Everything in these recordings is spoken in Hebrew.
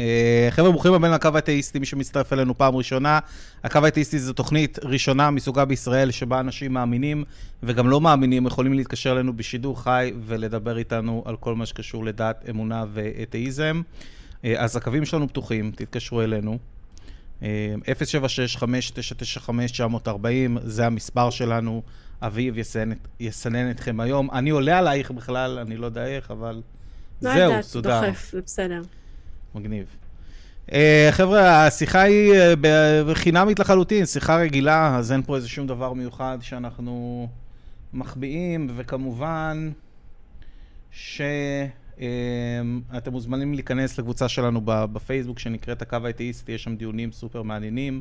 אה, חבר'ה, ברוכים הבאים לקו האתאיסטי, מי שמצטרף אלינו פעם ראשונה. הקו האתאיסטי זו תוכנית ראשונה מסוגה בישראל, שבה אנשים מאמינים וגם לא מאמינים יכולים להתקשר אלינו בשידור חי ולדבר איתנו על כל מה שקשור לדת, אמונה ואתאיזם. אה, אז הקווים שלנו פתוחים, תתקשרו אלינו. 076-5995-940, זה המספר שלנו. אביב יסנן, יסנן אתכם היום. אני עולה עלייך בכלל, אני לא יודע איך, אבל לא זהו, יודעת, סודר. דוחף, זה בסדר. מגניב. Uh, חבר'ה, השיחה היא uh, בחינמית לחלוטין, שיחה רגילה, אז אין פה איזה שום דבר מיוחד שאנחנו מחביאים, וכמובן שאתם מוזמנים להיכנס לקבוצה שלנו בפייסבוק שנקראת הקו האתאיסטי, יש שם דיונים סופר מעניינים.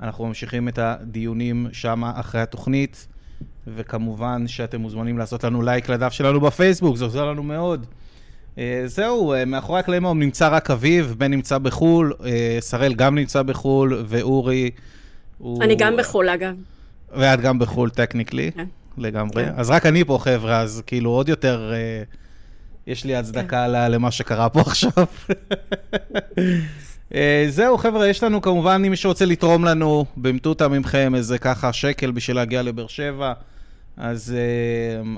אנחנו ממשיכים את הדיונים שם אחרי התוכנית, וכמובן שאתם מוזמנים לעשות לנו לייק לדף שלנו בפייסבוק, זה עוזר לנו מאוד. אה, זהו, אה, מאחורי הקלעים היום נמצא רק אביב, בן נמצא בחו"ל, אה, שראל גם נמצא בחו"ל, ואורי הוא... אני גם בחו"ל, אגב. ואת גם בחו"ל, טכניקלי, כן. לגמרי. כן. אז רק אני פה, חבר'ה, אז כאילו עוד יותר, יש לי הצדקה כן. למה שקרה פה עכשיו. זהו, חבר'ה, יש לנו כמובן, אם מישהו רוצה לתרום לנו במטותא מכם איזה ככה שקל בשביל להגיע לבאר שבע, אז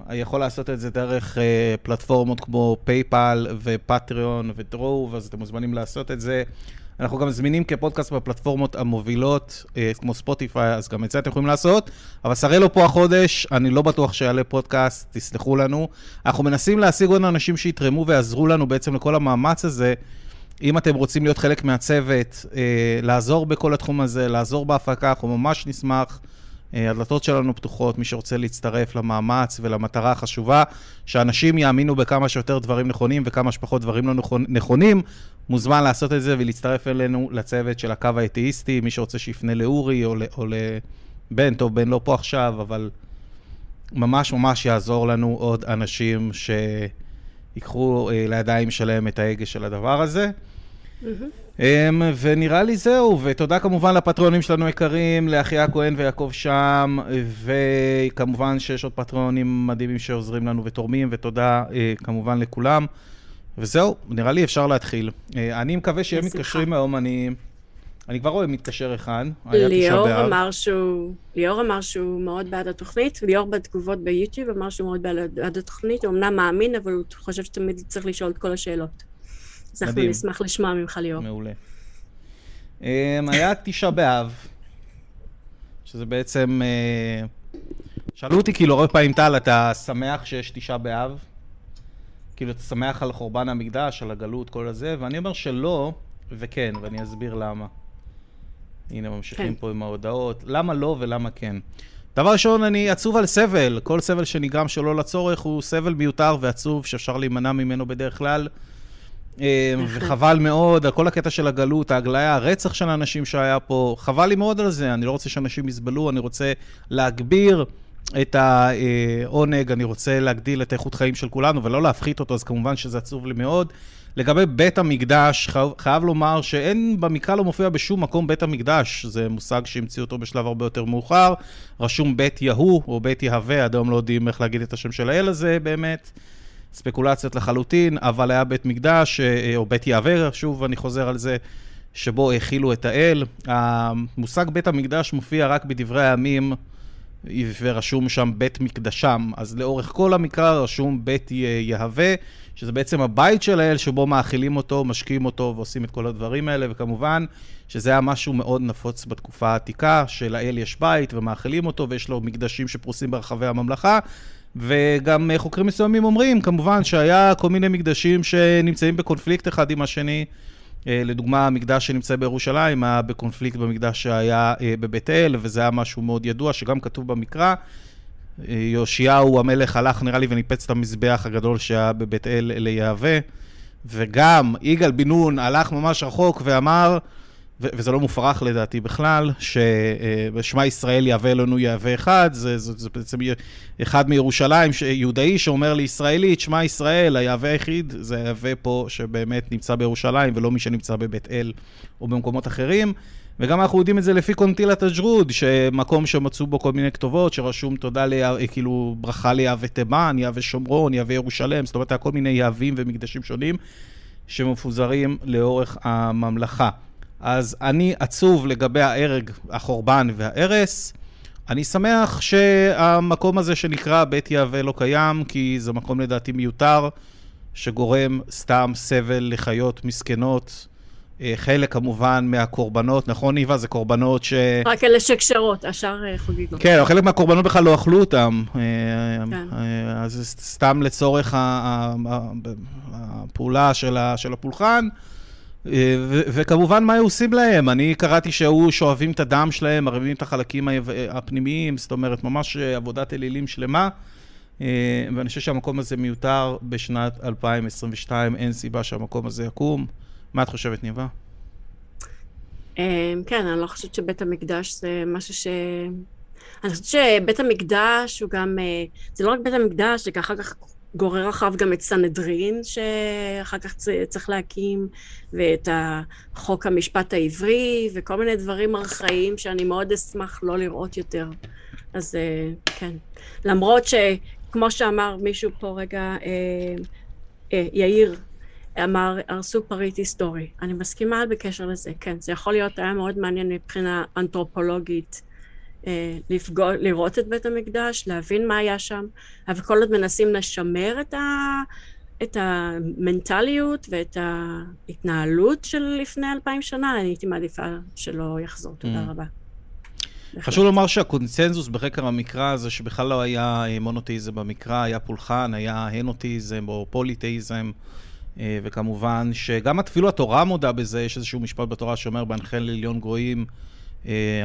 uh, יכול לעשות את זה דרך uh, פלטפורמות כמו פייפל ופטריון ודרוב, אז אתם מוזמנים לעשות את זה. אנחנו גם זמינים כפודקאסט בפלטפורמות המובילות, uh, כמו ספוטיפיי, אז גם את זה אתם יכולים לעשות. אבל שראל לא פה החודש, אני לא בטוח שיעלה פודקאסט, תסלחו לנו. אנחנו מנסים להשיג עוד אנשים שיתרמו ויעזרו לנו בעצם לכל המאמץ הזה. אם אתם רוצים להיות חלק מהצוות, אה, לעזור בכל התחום הזה, לעזור בהפקה, אנחנו ממש נשמח. אה, הדלתות שלנו פתוחות, מי שרוצה להצטרף למאמץ ולמטרה החשובה, שאנשים יאמינו בכמה שיותר דברים נכונים וכמה שפחות דברים לא נכונים, מוזמן לעשות את זה ולהצטרף אלינו לצוות של הקו האתאיסטי, מי שרוצה שיפנה לאורי או, או לבן, טוב, בן לא פה עכשיו, אבל ממש ממש יעזור לנו עוד אנשים שיקחו אה, לידיים שלהם את ההגה של הדבר הזה. Um, ונראה לי זהו, ותודה כמובן לפטריונים שלנו היקרים, לאחיה הכהן ויעקב שם, וכמובן שיש עוד פטריונים מדהימים שעוזרים לנו ותורמים, ותודה uh, כמובן לכולם. וזהו, נראה לי אפשר להתחיל. Uh, אני מקווה שהם. מתקשרים היום, אני, אני כבר רואה מתקשר אחד. היה תשעה באב. אמר שהוא, ליאור אמר שהוא מאוד בעד התוכנית, ליאור בתגובות ביוטיוב אמר שהוא מאוד בעד התוכנית, הוא אמנם מאמין, אבל הוא חושב שתמיד צריך לשאול את כל השאלות. אז אנחנו. נשמח לשמוע ממך, ליאור. מעולה. Um, היה תשעה באב, שזה בעצם... Uh, שאלו אותי כאילו הרבה פעמים, טל, אתה שמח שיש תשעה באב? כאילו, אתה שמח על חורבן המקדש, על הגלות, כל הזה? ואני אומר שלא, וכן, ואני אסביר למה. הנה, ממשיכים כן. פה עם ההודעות. למה לא ולמה כן? דבר ראשון, אני עצוב על סבל. כל סבל שנגרם שלא לצורך הוא סבל מיותר ועצוב שאפשר להימנע ממנו בדרך כלל. בהחלט. וחבל מאוד על כל הקטע של הגלות, ההגליה, הרצח של האנשים שהיה פה. חבל לי מאוד על זה, אני לא רוצה שאנשים יסבלו, אני רוצה להגביר את העונג, אני רוצה להגדיל את איכות חיים של כולנו ולא להפחית אותו, אז כמובן שזה עצוב לי מאוד. לגבי בית המקדש, חייב, חייב לומר שאין, במקרא לא מופיע בשום מקום בית המקדש, זה מושג שהמציאו אותו בשלב הרבה יותר מאוחר. רשום בית יהוא או בית יהווה, עד היום לא יודעים איך להגיד את השם של האל הזה באמת. ספקולציות לחלוטין, אבל היה בית מקדש, אה, או בית יהווה, שוב אני חוזר על זה, שבו האכילו את האל. המושג בית המקדש מופיע רק בדברי הימים, ורשום שם בית מקדשם. אז לאורך כל המקרא רשום בית יה- יהווה, שזה בעצם הבית של האל, שבו מאכילים אותו, משקים אותו ועושים את כל הדברים האלה, וכמובן שזה היה משהו מאוד נפוץ בתקופה העתיקה, שלאל יש בית ומאכילים אותו, ויש לו מקדשים שפרוסים ברחבי הממלכה. וגם אה, חוקרים מסוימים אומרים, כמובן, שהיה כל מיני מקדשים שנמצאים בקונפליקט אחד עם השני. אה, לדוגמה, המקדש שנמצא בירושלים היה בקונפליקט במקדש שהיה אה, בבית אל, וזה היה משהו מאוד ידוע, שגם כתוב במקרא. יאשיהו המלך הלך, נראה לי, וניפץ את המזבח הגדול שהיה בבית אל ליהווה. וגם יגאל בן נון הלך ממש רחוק ואמר, ו- וזה לא מופרך לדעתי בכלל, ששמע ישראל יהווה אלוהינו יהווה אחד, זה, זה, זה בעצם אחד מירושלים, ש- יהודאי שאומר לישראלית, שמע ישראל, יהווה אחד, זה היהווה פה שבאמת נמצא בירושלים, ולא מי שנמצא בבית אל או במקומות אחרים. וגם אנחנו יודעים את זה לפי כונתילת עג'רוד, שמקום שמצאו בו כל מיני כתובות, שרשום תודה, לה, כאילו ברכה ליהווה תימן, יהווה שומרון, יהווה ירושלם, זאת אומרת, כל מיני יהווים ומקדשים שונים. שמפוזרים לאורך הממלכה. אז אני עצוב לגבי ההרג, החורבן וההרס. אני שמח שהמקום הזה שנקרא בית יהווה לא קיים, כי זה מקום לדעתי מיותר, שגורם סתם סבל לחיות מסכנות. אה, חלק כמובן מהקורבנות, נכון ניבה? זה קורבנות ש... רק אלה שקשרות, השאר אה, חוגגות. כן, חלק מהקורבנות בכלל לא אכלו אותם. אה, כן. אז סתם לצורך הפעולה של הפולחן. וכמובן, מה היו עושים להם? אני קראתי שהיו שואבים את הדם שלהם, מרבים את החלקים הפנימיים, זאת אומרת, ממש עבודת אלילים שלמה. ואני חושב שהמקום הזה מיותר בשנת 2022, אין סיבה שהמקום הזה יקום. מה את חושבת, ניבה? כן, אני לא חושבת שבית המקדש זה משהו ש... אני חושבת שבית המקדש הוא גם... אה, זה לא רק בית המקדש, זה אחר כך גורר אחריו גם את סנהדרין, שאחר כך צריך להקים, ואת חוק המשפט העברי, וכל מיני דברים ארכאיים שאני מאוד אשמח לא לראות יותר. אז אה, כן. למרות שכמו שאמר מישהו פה רגע, אה, יאיר, אמר, הרסו פריט היסטורי. אני מסכימה בקשר לזה, כן. זה יכול להיות, היה מאוד מעניין מבחינה אנתרופולוגית אה, לפגוע, לראות את בית המקדש, להבין מה היה שם, אבל כל עוד מנסים לשמר את, ה, את המנטליות ואת ההתנהלות של לפני אלפיים שנה, אני הייתי מעדיפה שלא יחזור. תודה mm. רבה. חשוב לומר שהקונצנזוס בחקר המקרא זה שבכלל לא היה מונותאיזם במקרא, היה פולחן, היה הנותאיזם או פוליתאיזם. אה, וכמובן שגם אפילו התורה מודה בזה, יש איזשהו משפט בתורה שאומר, בהנחל לעליון גויים, אה,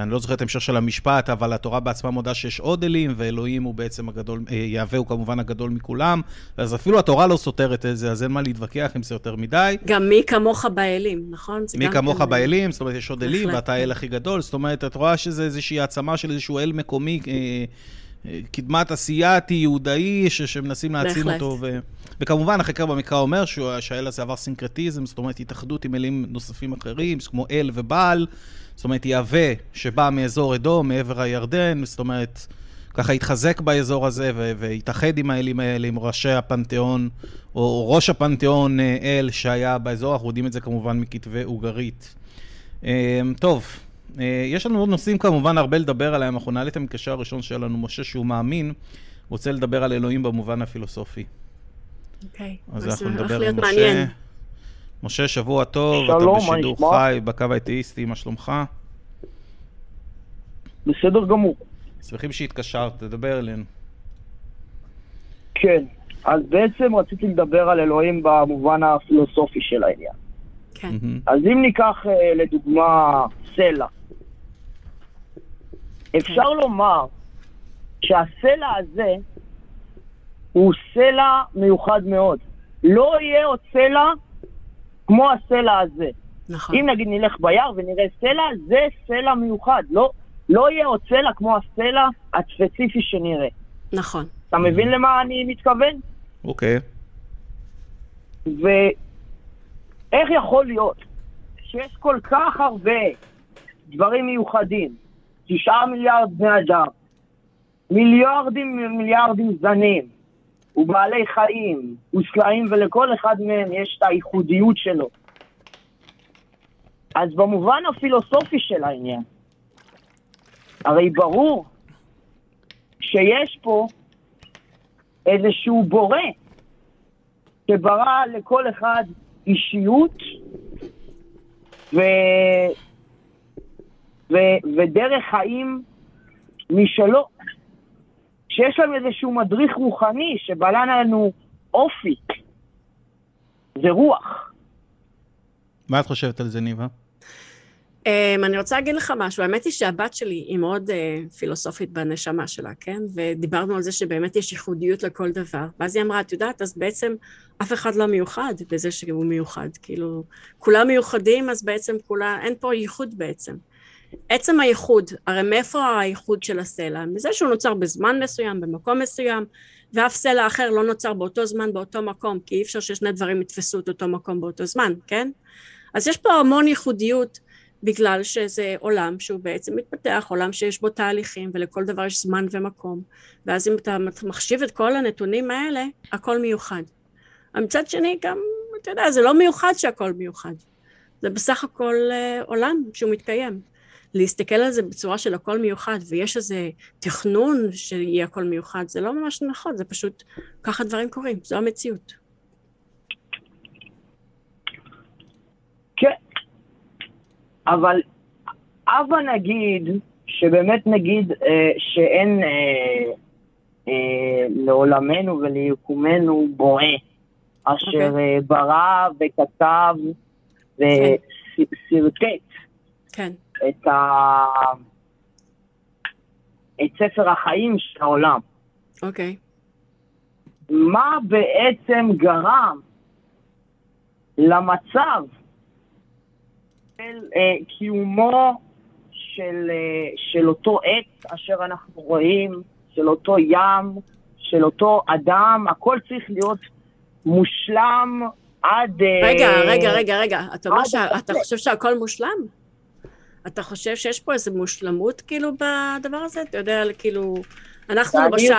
אני לא זוכר את ההמשך של המשפט, אבל התורה בעצמה מודה שיש עוד אלים, ואלוהים הוא בעצם הגדול, אה, יהווה הוא כמובן הגדול מכולם, אז אפילו התורה לא סותרת את זה, אז אין מה להתווכח אם זה יותר מדי. גם מי כמוך באלים, נכון? מי כמוך כן... באלים, זאת אומרת, יש עוד אלים, ואתה האל הכי גדול, זאת אומרת, את רואה שזה איזושהי העצמה של איזשהו אל מקומי. קדמת אסייתי, יהודאי, שמנסים להעצים אותו. ו... וכמובן, החקר במקרא אומר שהאל הזה עבר סינקרטיזם, זאת אומרת, התאחדות עם אלים נוספים אחרים, כמו אל ובעל, זאת אומרת, יהווה שבא מאזור אדום, מעבר הירדן, זאת אומרת, ככה התחזק באזור הזה והתאחד עם האלים האלה, עם ראשי הפנתיאון, או ראש הפנתיאון אה, אל שהיה באזור, אנחנו יודעים את זה כמובן מכתבי אוגרית. אה, טוב. אה, יש לנו עוד נושאים כמובן הרבה לדבר עליהם, אנחנו נעלה את המקשר הראשון שלנו, משה שהוא מאמין, רוצה לדבר על אלוהים במובן הפילוסופי. אוקיי, אז אנחנו נדבר עם משה. משה, שבוע טוב, שלום, אתה בשידור חי בקו האתאיסטי, מה שלומך? בסדר גמור. שמחים שהתקשרת, תדבר אלינו. כן, אז בעצם רציתי לדבר על אלוהים במובן הפילוסופי של העניין. כן. אז אם ניקח אה, לדוגמה סלע, אפשר כן. לומר שהסלע הזה הוא סלע מיוחד מאוד. לא יהיה עוד סלע כמו הסלע הזה. נכון. אם נגיד נלך ביער ונראה סלע, זה סלע מיוחד. לא, לא יהיה עוד סלע כמו הסלע הספציפי שנראה. נכון. אתה מבין למה אני מתכוון? אוקיי. ואיך יכול להיות שיש כל כך הרבה דברים מיוחדים, תשעה מיליארד בני אדם, מיליארדים ומיליארדים זנים, ובעלי חיים, וסלעים, ולכל אחד מהם יש את הייחודיות שלו. אז במובן הפילוסופי של העניין, הרי ברור שיש פה איזשהו בורא שברא לכל אחד אישיות ו... ו... ודרך חיים משלו. שיש להם איזשהו מדריך רוחני שבלן לנו אופי ורוח. מה את חושבת על זה, ניבה? Um, אני רוצה להגיד לך משהו, האמת היא שהבת שלי היא מאוד uh, פילוסופית בנשמה שלה, כן? ודיברנו על זה שבאמת יש ייחודיות לכל דבר. ואז היא אמרה, את יודעת, אז בעצם אף אחד לא מיוחד בזה שהוא מיוחד. כאילו, כולם מיוחדים, אז בעצם כולה, אין פה ייחוד בעצם. עצם הייחוד, הרי מאיפה הייחוד של הסלע? מזה שהוא נוצר בזמן מסוים, במקום מסוים, ואף סלע אחר לא נוצר באותו זמן, באותו מקום, כי אי אפשר ששני דברים יתפסו את אותו מקום באותו זמן, כן? אז יש פה המון ייחודיות בגלל שזה עולם שהוא בעצם מתפתח, עולם שיש בו תהליכים ולכל דבר יש זמן ומקום ואז אם אתה מחשיב את כל הנתונים האלה, הכל מיוחד. מצד שני גם אתה יודע, זה לא מיוחד שהכל מיוחד. זה בסך הכל אה, עולם שהוא מתקיים. להסתכל על זה בצורה של הכל מיוחד, ויש איזה תכנון שיהיה הכל מיוחד, זה לא ממש נכון, זה פשוט ככה דברים קורים, זו המציאות. כן, אבל הבה נגיד, שבאמת נגיד אה, שאין אה, אה, לעולמנו וליקומנו בורא, אשר okay. אוקיי. אה, ברא וכתב וסרטט כן. את, ה... את ספר החיים של העולם. אוקיי. מה בעצם גרם למצב של אה, קיומו של, אה, של אותו עץ אשר אנחנו רואים, של אותו ים, של אותו אדם, הכל צריך להיות מושלם עד... אה, רגע, רגע, רגע, רגע, אתה אומר שאתה. חושב שהכל מושלם? אתה חושב שיש פה איזו מושלמות כאילו בדבר הזה? אתה יודע, כאילו, אנחנו למשל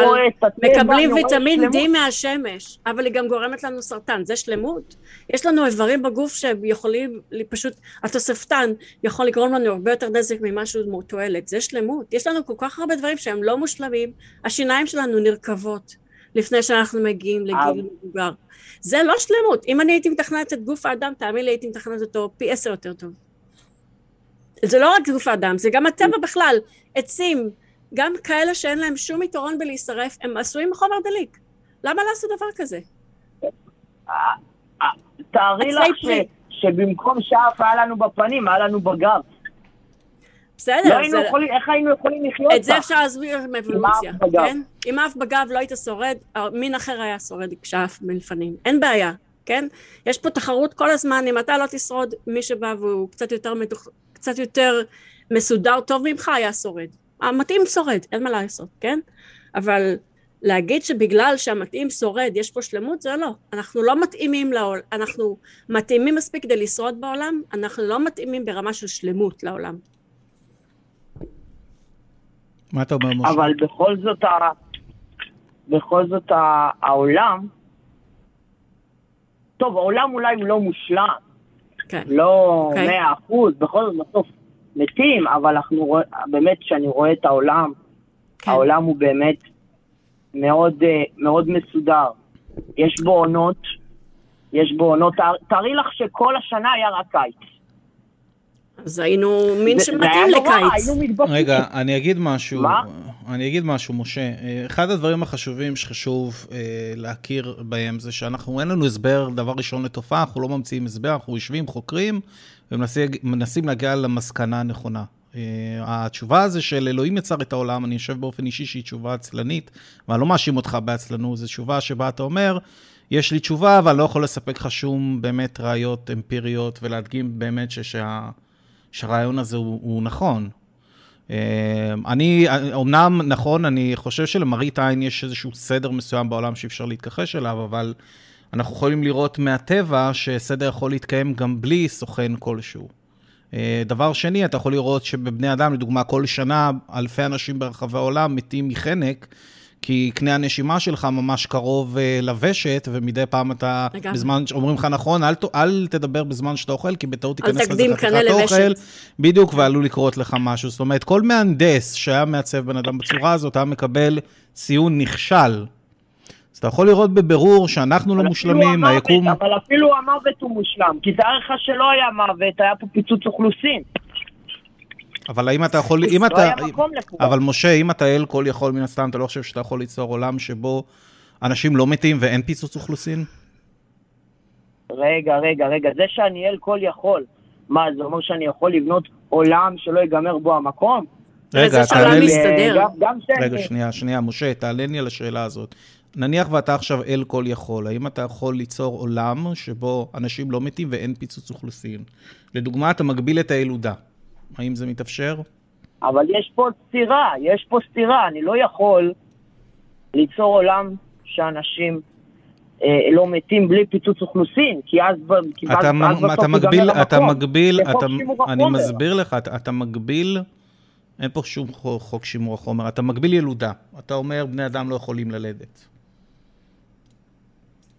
מקבלים ויטמין. D מהשמש, אבל היא גם גורמת לנו סרטן, זה שלמות. יש לנו איברים בגוף שיכולים, לי- פשוט, התוספתן יכול לגרום לנו הרבה יותר נזק ממשהו כמו תועלת, זה שלמות. יש לנו כל כך הרבה דברים שהם לא מושלמים, השיניים שלנו נרקבות לפני שאנחנו מגיעים לגיל מבוגר. זה לא שלמות. אם אני הייתי מתכננת את גוף האדם, תאמין לי, הייתי מתכננת אותו פי עשר יותר טוב. זה לא רק גוף האדם, זה גם הטבע בכלל. עצים, גם כאלה שאין להם שום יתרון בלהישרף, הם עשויים מחומר דליק. למה לעשות דבר כזה? תארי עצי לך. שבמקום שאף היה לנו בפנים, היה לנו בגב. בסדר, לא היינו זה- יכולים, איך היינו יכולים לחיות את זה? אפשר להסביר עם אבולוציה. כן? אם אף בגב לא היית שורד, מין אחר היה שורד כשאף מלפנים. אין בעיה, כן? יש פה תחרות כל הזמן, אם אתה לא תשרוד, מי שבא והוא קצת יותר. קצת יותר מסודר, טוב ממך, היה שורד. המתאים שורד, אין מה לעשות, כן? אבל להגיד שבגלל שהמתאים שורד, יש פה שלמות, זה לא. אנחנו לא מתאימים לעולם, אנחנו מתאימים מספיק כדי לשרוד בעולם, אנחנו לא מתאימים ברמה של שלמות לעולם. מה אתה אומר, משה? אבל בכל זאת, ה... בכל זאת ה... העולם, טוב, העולם אולי הוא לא מושלם, כן. לא אוקיי. מאה אחוז, בכל זאת בסוף מתים, אבל אנחנו באמת, כשאני רואה את העולם, כן. העולם הוא באמת מאוד, אה, מאוד מסודר. יש בו עונות, יש בו עונות, תאר- תארי לך שכל השנה היה רק קיץ. אז היינו מין שמתאים לקיץ. רגע, אני אגיד משהו. מה? אני אגיד משהו, משה. אחד הדברים החשובים שחשוב אה, להכיר בהם זה שאנחנו, אין לנו הסבר, דבר ראשון, לתופעה, אנחנו לא ממציאים הסבר, אנחנו יושבים, חוקרים, ומנסים להגיע למסקנה הנכונה. אה, התשובה הזו של אלוהים יצר את העולם, אני חושב באופן אישי שהיא תשובה עצלנית, ואני לא מאשים אותך בעצלנות, זו תשובה שבה אתה אומר, יש לי תשובה, אבל לא יכול לספק לך שום באמת ראיות אמפיריות, ולהדגים באמת ש- שה... שהרעיון הזה הוא, הוא נכון. אה, אני, אמנם נכון, אני חושב שלמראית עין יש איזשהו סדר מסוים בעולם שאי אפשר להתכחש אליו, אבל אנחנו יכולים לראות מהטבע שסדר יכול להתקיים גם בלי סוכן כלשהו. אה, דבר שני, אתה יכול לראות שבבני אדם, לדוגמה, כל שנה אלפי אנשים ברחבי העולם מתים מחנק, כי קנה הנשימה שלך ממש קרוב אה, לוושט, ומדי פעם אתה, לגמרי. בזמן שאומרים לך, נכון, אל, אל תדבר בזמן שאתה אוכל, כי בטעות תיכנס לזה חתיכת. אוכל, בדיוק, ועלול לקרות לך משהו. זאת אומרת, כל מהנדס שהיה מעצב בן אדם בצורה הזאת, היה מקבל ציון נכשל. אז אתה יכול לראות בבירור שאנחנו לא מושלמים, היקום... אבל אפילו המוות הוא מושלם, כי תאר לך שלא היה מוות, היה פה פיצוץ אוכלוסין. אבל האם אתה יכול... אם לא אתה... היה מקום לכולם. אבל משה, אם אתה אל כל יכול מן הסתם, אתה לא חושב שאתה יכול ליצור עולם שבו אנשים לא מתים ואין פיצוץ אוכלוסין? רגע, רגע, רגע, זה שאני אל כל יכול, מה, זה אומר שאני יכול לבנות עולם שלא ייגמר בו המקום? רגע, תענה לי... גם, גם. רגע, שנייה, שנייה, משה, תעלה לי על השאלה הזאת. נניח ואתה עכשיו אל כל יכול, האם אתה יכול ליצור עולם שבו אנשים לא מתים ואין פיצוץ אוכלוסין? לדוגמה, אתה מגביל את הילודה. האם זה מתאפשר? אבל יש פה סתירה, יש פה סתירה, אני לא יכול ליצור עולם שאנשים אה, לא מתים בלי פיצוץ אוכלוסין, כי אז, כי אז, אתה, אז מ- בסוף אתה מגביל, אתה המקום. מגביל, אתה, אני החומר. מסביר לך, אתה, אתה מגביל, אין פה שום חוק שימור החומר, אתה מגביל ילודה. אתה אומר, בני אדם לא יכולים ללדת.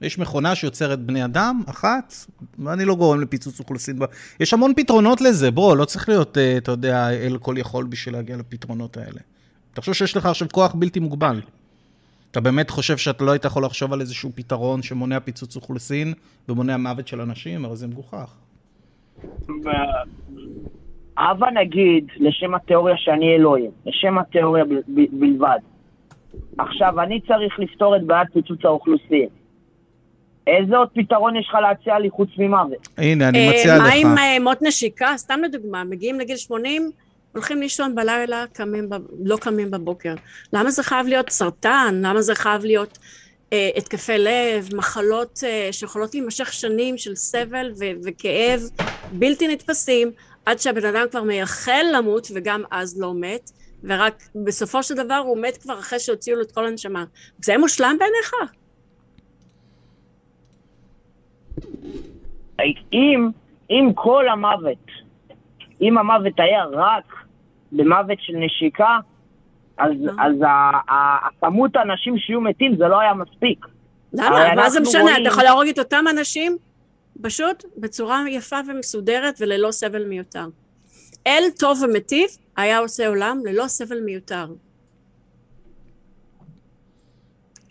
יש מכונה שיוצרת בני אדם, אחת, ואני לא גורם לפיצוץ אוכלוסין. יש המון פתרונות לזה, בוא, לא צריך להיות, אה, אתה יודע, אל כל יכול בשביל להגיע לפתרונות האלה. תחשוב שיש לך עכשיו כוח בלתי מוגבל. אתה באמת חושב שאתה לא היית יכול לחשוב על איזשהו פתרון שמונע פיצוץ אוכלוסין ומונע מוות של אנשים? הרי זה מגוחך. הבה נגיד, לשם התיאוריה שאני אלוהים, לשם התיאוריה בלבד. עכשיו, אני צריך לפתור את בעיית פיצוץ האוכלוסין. איזה עוד פתרון יש לך להציע לי חוץ ממוות? הנה, אני מציע לך. מה עם אה, מות נשיקה? סתם לדוגמה, מגיעים לגיל 80, הולכים לישון בלילה, קמים ב... לא קמים בבוקר. למה זה חייב להיות סרטן? למה זה חייב להיות אה, התקפי לב, מחלות אה, שיכולות להימשך שנים של סבל ו- וכאב בלתי נתפסים, עד שהבן אדם כבר מייחל למות וגם אז לא מת, ורק בסופו של דבר הוא מת כבר אחרי שהוציאו לו את כל הנשמה. זה מושלם בעיניך? אם, אם כל המוות, אם המוות היה רק במוות של נשיקה, אז, אה. אז הכמות האנשים שיהיו מתים זה לא היה מספיק. למה? מה זה משנה? רואים... אתה יכול להרוג את אותם אנשים פשוט בצורה יפה ומסודרת וללא סבל מיותר. אל טוב ומטיב היה עושה עולם ללא סבל מיותר.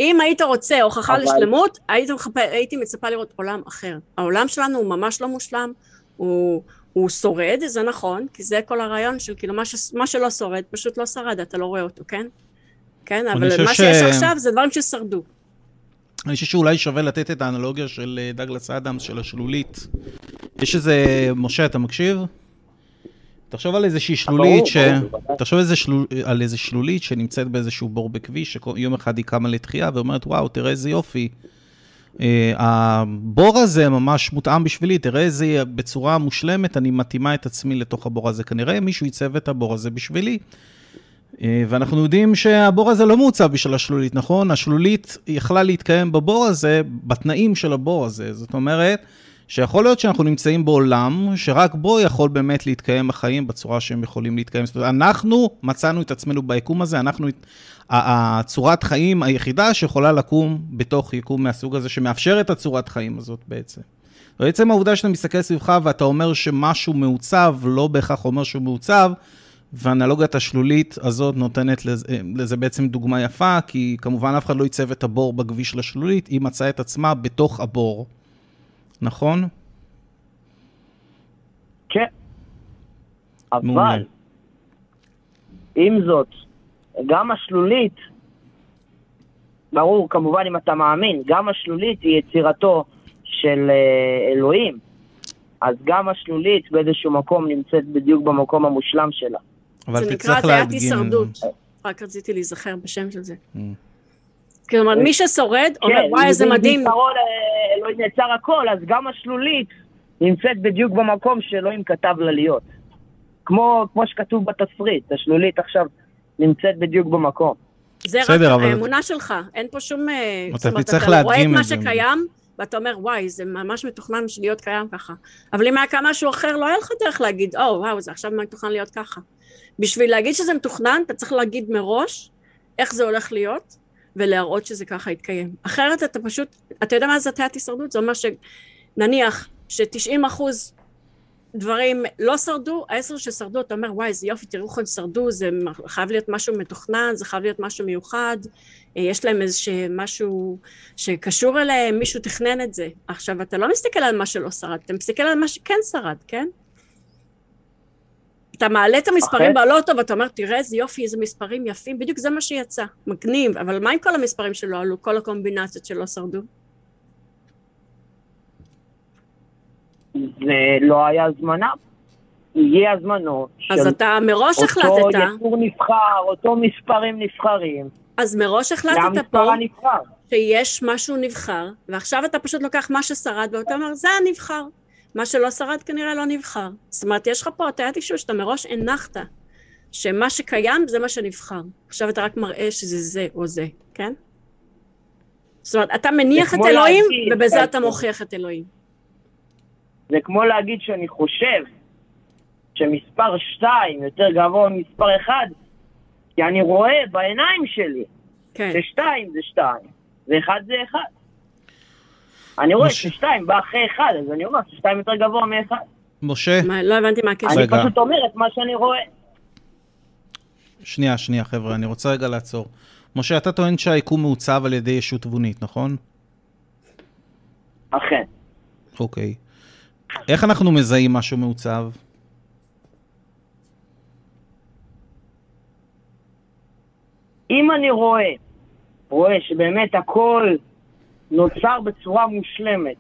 אם היית רוצה הוכחה אבל... לשלמות, היית. הייתי מצפה לראות עולם אחר. העולם שלנו הוא ממש לא מושלם, הוא, הוא שורד, זה נכון, כי זה כל הרעיון של כאילו מה, ש... מה שלא שורד, פשוט לא שרד, אתה לא רואה אותו, כן? כן, אבל מה ש... שיש עכשיו זה דברים ששרדו. אני חושב שאולי שווה לתת את האנלוגיה של אה, דגלס אדמס, של השלולית. יש איזה, משה, אתה מקשיב? תחשוב על איזושהי שלולית, ש... תחשוב איזה של... על איזה שלולית שנמצאת באיזשהו בור בכביש, שיום אחד היא קמה לתחייה ואומרת, וואו, תראה איזה יופי. Uh, הבור הזה ממש מותאם בשבילי, תראה איזה בצורה מושלמת אני מתאימה את עצמי לתוך הבור הזה. כנראה מישהו ייצב את הבור הזה בשבילי. Uh, ואנחנו יודעים שהבור הזה לא מעוצב בשביל השלולית, נכון? השלולית יכלה להתקיים בבור הזה, בתנאים של הבור הזה. זאת אומרת, שיכול להיות שאנחנו נמצאים בעולם שרק בו יכול באמת להתקיים החיים בצורה שהם יכולים להתקיים. זאת אומרת, אנחנו מצאנו את עצמנו ביקום הזה, אנחנו, הצורת חיים היחידה שיכולה לקום בתוך יקום מהסוג הזה, שמאפשר את הצורת חיים הזאת בעצם. בעצם העובדה שאתה מסתכל סביבך ואתה אומר שמשהו מעוצב, לא בהכרח אומר שהוא מעוצב, והאנלוגיית השלולית הזאת נותנת לזה, לזה בעצם דוגמה יפה, כי כמובן אף אחד לא ייצב את הבור בכביש לשלולית, היא מצאה את עצמה בתוך הבור. נכון? כן. אבל, עם זאת, גם השלולית, ברור, כמובן אם אתה מאמין, גם השלולית היא יצירתו של אה, אלוהים. אז גם השלולית באיזשהו מקום נמצאת בדיוק במקום המושלם שלה. אבל תצטרך להדגים... זה נקרא הטיית הישרדות. רק רציתי להיזכר בשם של זה. Mm. כלומר, מי ששורד אומר, כן, וואי, איזה מדהים. אלוהים נעצר הכל, אז גם השלולית נמצאת בדיוק במקום שאלוהים כתב לה להיות. כמו, כמו שכתוב בתסריט, השלולית עכשיו נמצאת בדיוק במקום. זה רק האמונה שלך, אין פה שום... אה, אתה תצטרך להדגים את זה. אתה רואה את מה שקיים, ואתה אומר, וואי, זה ממש מתוכנן להיות קיים ככה. אבל אם היה קם משהו אחר, לא היה לך דרך להגיד, או, oh, וואו, זה עכשיו מתוכנן להיות ככה. בשביל להגיד שזה מתוכנן, אתה צריך להגיד מראש איך זה הולך להיות, ולהראות שזה ככה יתקיים. אחרת אתה פשוט, אתה יודע מה זה הטיית הישרדות? זה אומר שנניח ש-90 אחוז דברים לא שרדו, העשר ששרדו, אתה אומר, וואי, איזה יופי, תראו איך הם שרדו, זה חייב להיות משהו מתוכנן, זה חייב להיות משהו מיוחד, אה, יש להם איזה משהו שקשור אליהם, מישהו תכנן את זה. עכשיו, אתה לא מסתכל על מה שלא שרד, אתה מסתכל על מה שכן שרד, כן? אתה מעלה את המספרים בלוטו ואתה אומר, תראה איזה יופי, איזה מספרים יפים, בדיוק זה מה שיצא, מגניב, אבל מה עם כל המספרים שלא עלו, כל הקומבינציות שלא שרדו? זה לא היה זמנה. הגיע הזמנו אז אתה מראש החלטת... אותו יצור נבחר, אותו מספרים נבחרים. אז מראש החלטת פה שיש משהו נבחר, ועכשיו אתה פשוט לוקח מה ששרד ואתה אומר, זה הנבחר. מה שלא שרד כנראה לא נבחר. זאת אומרת, יש לך פה הטיית אישור שאתה מראש הנחת, שמה שקיים זה מה שנבחר. עכשיו אתה רק מראה שזה זה או זה, כן? זאת אומרת, אתה מניח את אלוהים, להגיד, ובזה אתה מוכיח את אלוהים. זה כמו להגיד שאני חושב שמספר 2 יותר גבוה ממספר 1, כי אני רואה בעיניים שלי כן. ששתיים זה שתיים, ואחד זה אחד. אני רואה. ששתיים בא אחרי אחד, אז אני אומר ששתיים יותר גבוה מאחד. משה, מה, לא הבנתי מה הקשר. אני. פשוט אומר את מה שאני רואה. שנייה, שנייה, חבר'ה, אני רוצה רגע לעצור. משה, אתה טוען שהיקום מעוצב על ידי ישות תבונית, נכון? אכן. אוקיי. איך אנחנו מזהים משהו מעוצב? אם אני רואה, רואה שבאמת הכל נוצר בצורה מושלמת.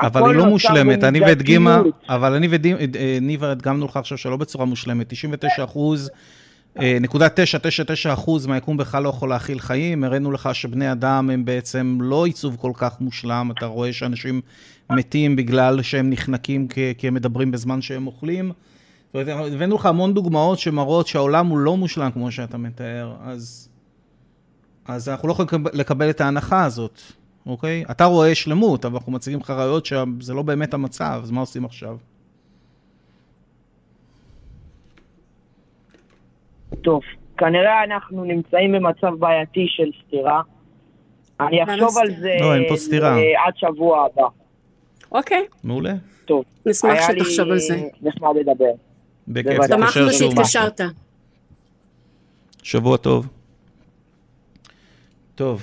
אבל היא לא מושלמת, אני והדגימה, במידתיות. אבל אני וניבה הדגמנו לך עכשיו שלא בצורה מושלמת, 99 אחוז, אה, נקודה 999 אחוז מהיקום בכלל לא יכול להכיל חיים, הראינו לך שבני אדם הם בעצם לא עיצוב כל כך מושלם, אתה רואה שאנשים מתים בגלל שהם נחנקים כי, הם מדברים בזמן שהם אוכלים. הבאנו לך המון דוגמאות שמראות שהעולם הוא לא מושלם כמו שאתה מתאר, אז, אז אנחנו לא יכולים לקבל את ההנחה הזאת. אוקיי? אתה רואה שלמות, אבל אנחנו מציגים לך ראיות שזה לא באמת המצב, אז מה עושים עכשיו? טוב, כנראה אנחנו נמצאים במצב בעייתי של סתירה. אני אחשוב על סתירה? זה לא, אין פה סתירה. אה, עד שבוע הבא. אוקיי, מעולה. טוב. נשמח שתחשוב על זה. נחמד לדבר. בכיף. תתקשר שמחנו שוב. שהתקשרת. שבוע טוב. טוב,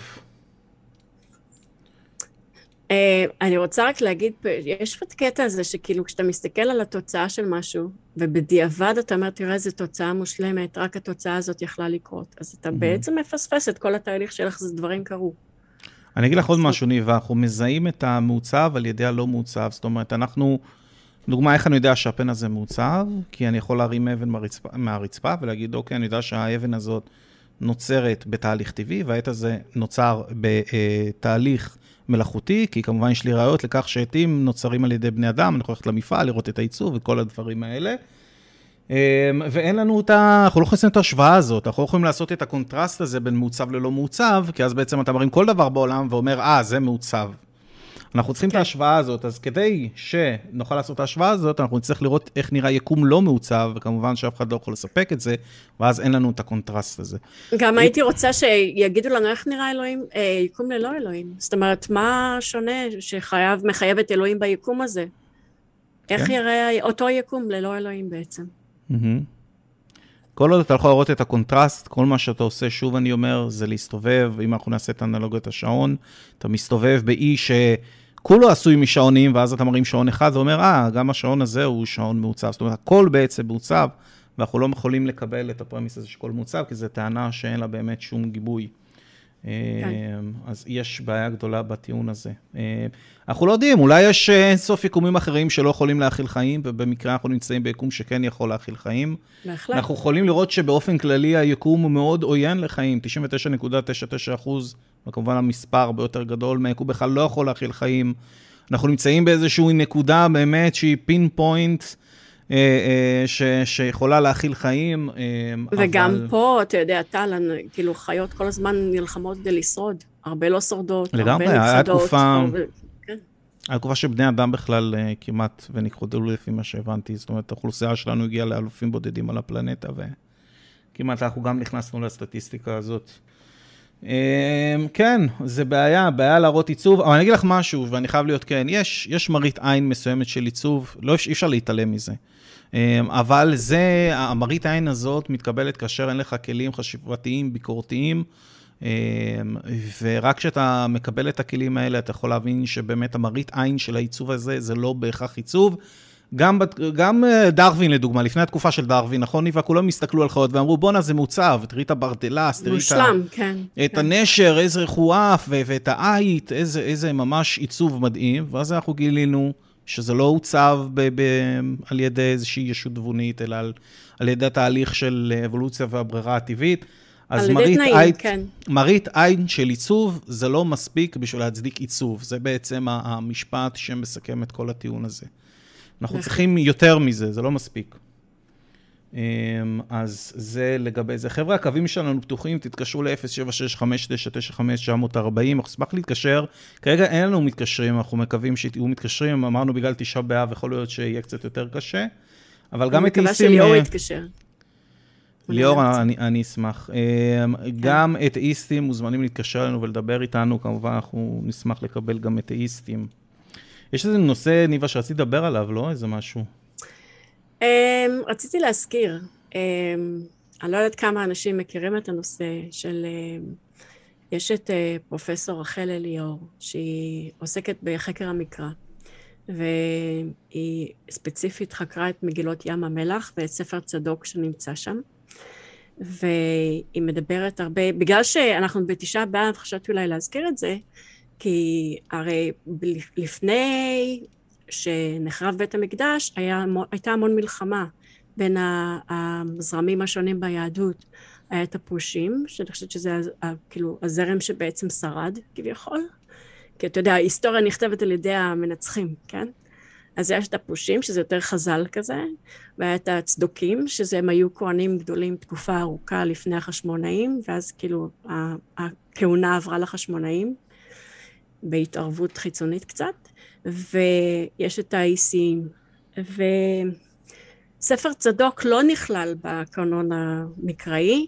אני רוצה רק להגיד, יש את הקטע הזה שכאילו כשאתה מסתכל על התוצאה של משהו, ובדיעבד אתה אומר, תראה איזה תוצאה מושלמת, רק התוצאה הזאת יכלה לקרות. אז אתה בעצם מפספס את כל התהליך של איך זה דברים קרו. אני אגיד לך עוד משהו, ניבה, אנחנו מזהים את המעוצב על ידי הלא מעוצב. זאת אומרת, אנחנו, דוגמה, איך אני יודע שהפן הזה מעוצב? כי אני יכול להרים אבן מהרצפה, מהרצפה ולהגיד, אוקיי, אני יודע שהאבן הזאת נוצרת בתהליך טבעי, והעת הזה נוצר בתהליך מלאכותי, כי כמובן יש לי ראיות לכך שעטים נוצרים על ידי בני אדם, אני יכול ללכת למפעל, לראות את הייצור וכל הדברים האלה. אמ, ואין לנו את ה... אנחנו לא יכולים לעשות את ההשוואה הזאת, אנחנו לא יכולים לעשות את הקונטרסט הזה בין מעוצב ללא מעוצב, כי אז בעצם אתה מרים כל דבר בעולם ואומר, אה, זה מעוצב. אנחנו צריכים את כן. ההשוואה הזאת, אז כדי שנוכל לעשות את ההשוואה הזאת, אנחנו נצטרך לראות איך נראה יקום לא מעוצב, וכמובן שאף אחד לא יכול לספק את זה, ואז אין לנו את הקונטרסט הזה. גם הייתי רוצה שיגידו לנו איך נראה אלוהים, אה, יקום ללא אלוהים. זאת אומרת, מה שונה שחייב, מחייב את אלוהים ביקום הזה? איך כן. יראה אותו יקום ללא אלוהים בעצם? כל עוד אתה יכול לראות את הקונטרסט, כל מה שאתה עושה, שוב אני אומר, זה להסתובב, אם אנחנו נעשה את האנלוגיית השעון, אתה מסתובב באי שכולו עשוי משעונים, ואז אתה מרים שעון אחד ואומר, אה, גם השעון הזה הוא שעון מעוצב. זאת אומרת, הכל בעצם מעוצב, ואנחנו לא יכולים לקבל את ה premise הזה שהכל מעוצב, כי זו טענה שאין לה באמת שום גיבוי. אז יש בעיה גדולה בטיעון הזה. אה, אנחנו לא יודעים, אולי יש אה, אינסוף יקומים אחרים שלא יכולים להכיל חיים, ובמקרה אנחנו נמצאים ביקום שכן יכול להכיל חיים. בהחלט. אנחנו יכולים לראות שבאופן כללי היקום הוא מאוד עוין לחיים, 99.99 אחוז, וכמובן המספר הרבה יותר גדול מהיקום בכלל לא יכול להכיל חיים. אנחנו נמצאים באיזושהי נקודה באמת שהיא פין פוינט, אה, אה, ש, שיכולה להכיל חיים, אה, וגם אבל... פה, אתה יודע, טל, כאילו חיות כל הזמן נלחמות כדי לשרוד. הרבה לא שורדות, לגמרי, הרבה היה נכחדות. תקופה- הרבה- כן. התקופה שבני אדם בכלל כמעט ונכחדו לפי מה שהבנתי, זאת אומרת, האוכלוסייה שלנו הגיעה לאלופים בודדים על הפלנטה, וכמעט אנחנו גם נכנסנו לסטטיסטיקה הזאת. אה, כן, זה בעיה, בעיה להראות עיצוב, אבל אני אגיד לך משהו, ואני חייב להיות כן, יש, יש מראית עין מסוימת של עיצוב, לא, אי אפשר להתעלם מזה. אה, אבל זה, המראית העין הזאת מתקבלת כאשר אין לך כלים חשיבתיים, ביקורתיים, אה, ורק כשאתה מקבל את הכלים האלה, אתה יכול להבין שבאמת המראית עין של העיצוב הזה, זה לא בהכרח עיצוב. גם, גם אה, דרווין, לדוגמה, לפני התקופה של דרווין, נכון, ניבה, כולם הסתכלו על חיות ואמרו, בואנה, זה מעוצב, תראי את הברדלס, תראי את, כן. את כן. הנשר, איזה ו- ואת העית, איזה, איזה ממש עיצוב מדהים, ואז אנחנו גילינו שזה לא עוצב ב- ב- על ידי איזושהי ישות תבונית, אלא על, על ידי התהליך של אבולוציה והברירה הטבעית. אז מראית תנאים, עין- כן. מראית עין של עיצוב, זה לא מספיק בשביל להצדיק עיצוב. זה בעצם המשפט שמסכם את כל הטיעון הזה. אנחנו בהחלט. צריכים יותר מזה, זה לא מספיק. אמ, אז זה לגבי זה. חבר'ה, הקווים שלנו פתוחים, תתקשרו ל-076-5995-940, אנחנו נשמח להתקשר. כרגע אין לנו מתקשרים, אנחנו מקווים שתהיו מתקשרים, אמרנו בגלל תשעה באב, יכול להיות שיהיה קצת יותר קשה. אבל גם אני את מקווה איסטים... שליאור אה, יתקשר. ליאור, אני. אני, אני אשמח. אמ, גם אתאיסטים מוזמנים להתקשר אלינו ולדבר איתנו, כמובן אנחנו נשמח לקבל גם אתאיסטים יש איזה נושא, ניבה, שרצית לדבר עליו, לא? איזה משהו. Um, רציתי להזכיר, um, אני לא יודעת כמה אנשים מכירים את הנושא של... Um, יש את uh, פרופסור רחל אליאור, שהיא עוסקת בחקר המקרא, והיא ספציפית חקרה את מגילות ים המלח ואת ספר צדוק שנמצא שם. והיא מדברת הרבה, בגלל שאנחנו בתשעה באב, חשבתי אולי להזכיר את זה, כי הרי לפני שנחרב בית המקדש, היה, הייתה המון מלחמה בין הזרמים השונים ביהדות. היה את הפרושים, שאני חושבת שזה כאילו הזרם שבעצם שרד כביכול, כי אתה יודע, ההיסטוריה נכתבת על ידי המנצחים, כן? אז יש את הפרושים, שזה יותר חז"ל כזה, והיה את הצדוקים, שזה הם היו כהנים גדולים תקופה ארוכה לפני החשמונאים, ואז כאילו הכהונה עברה לחשמונאים, בהתערבות חיצונית קצת, ויש את האיסיים. וספר צדוק לא נכלל בקנון המקראי,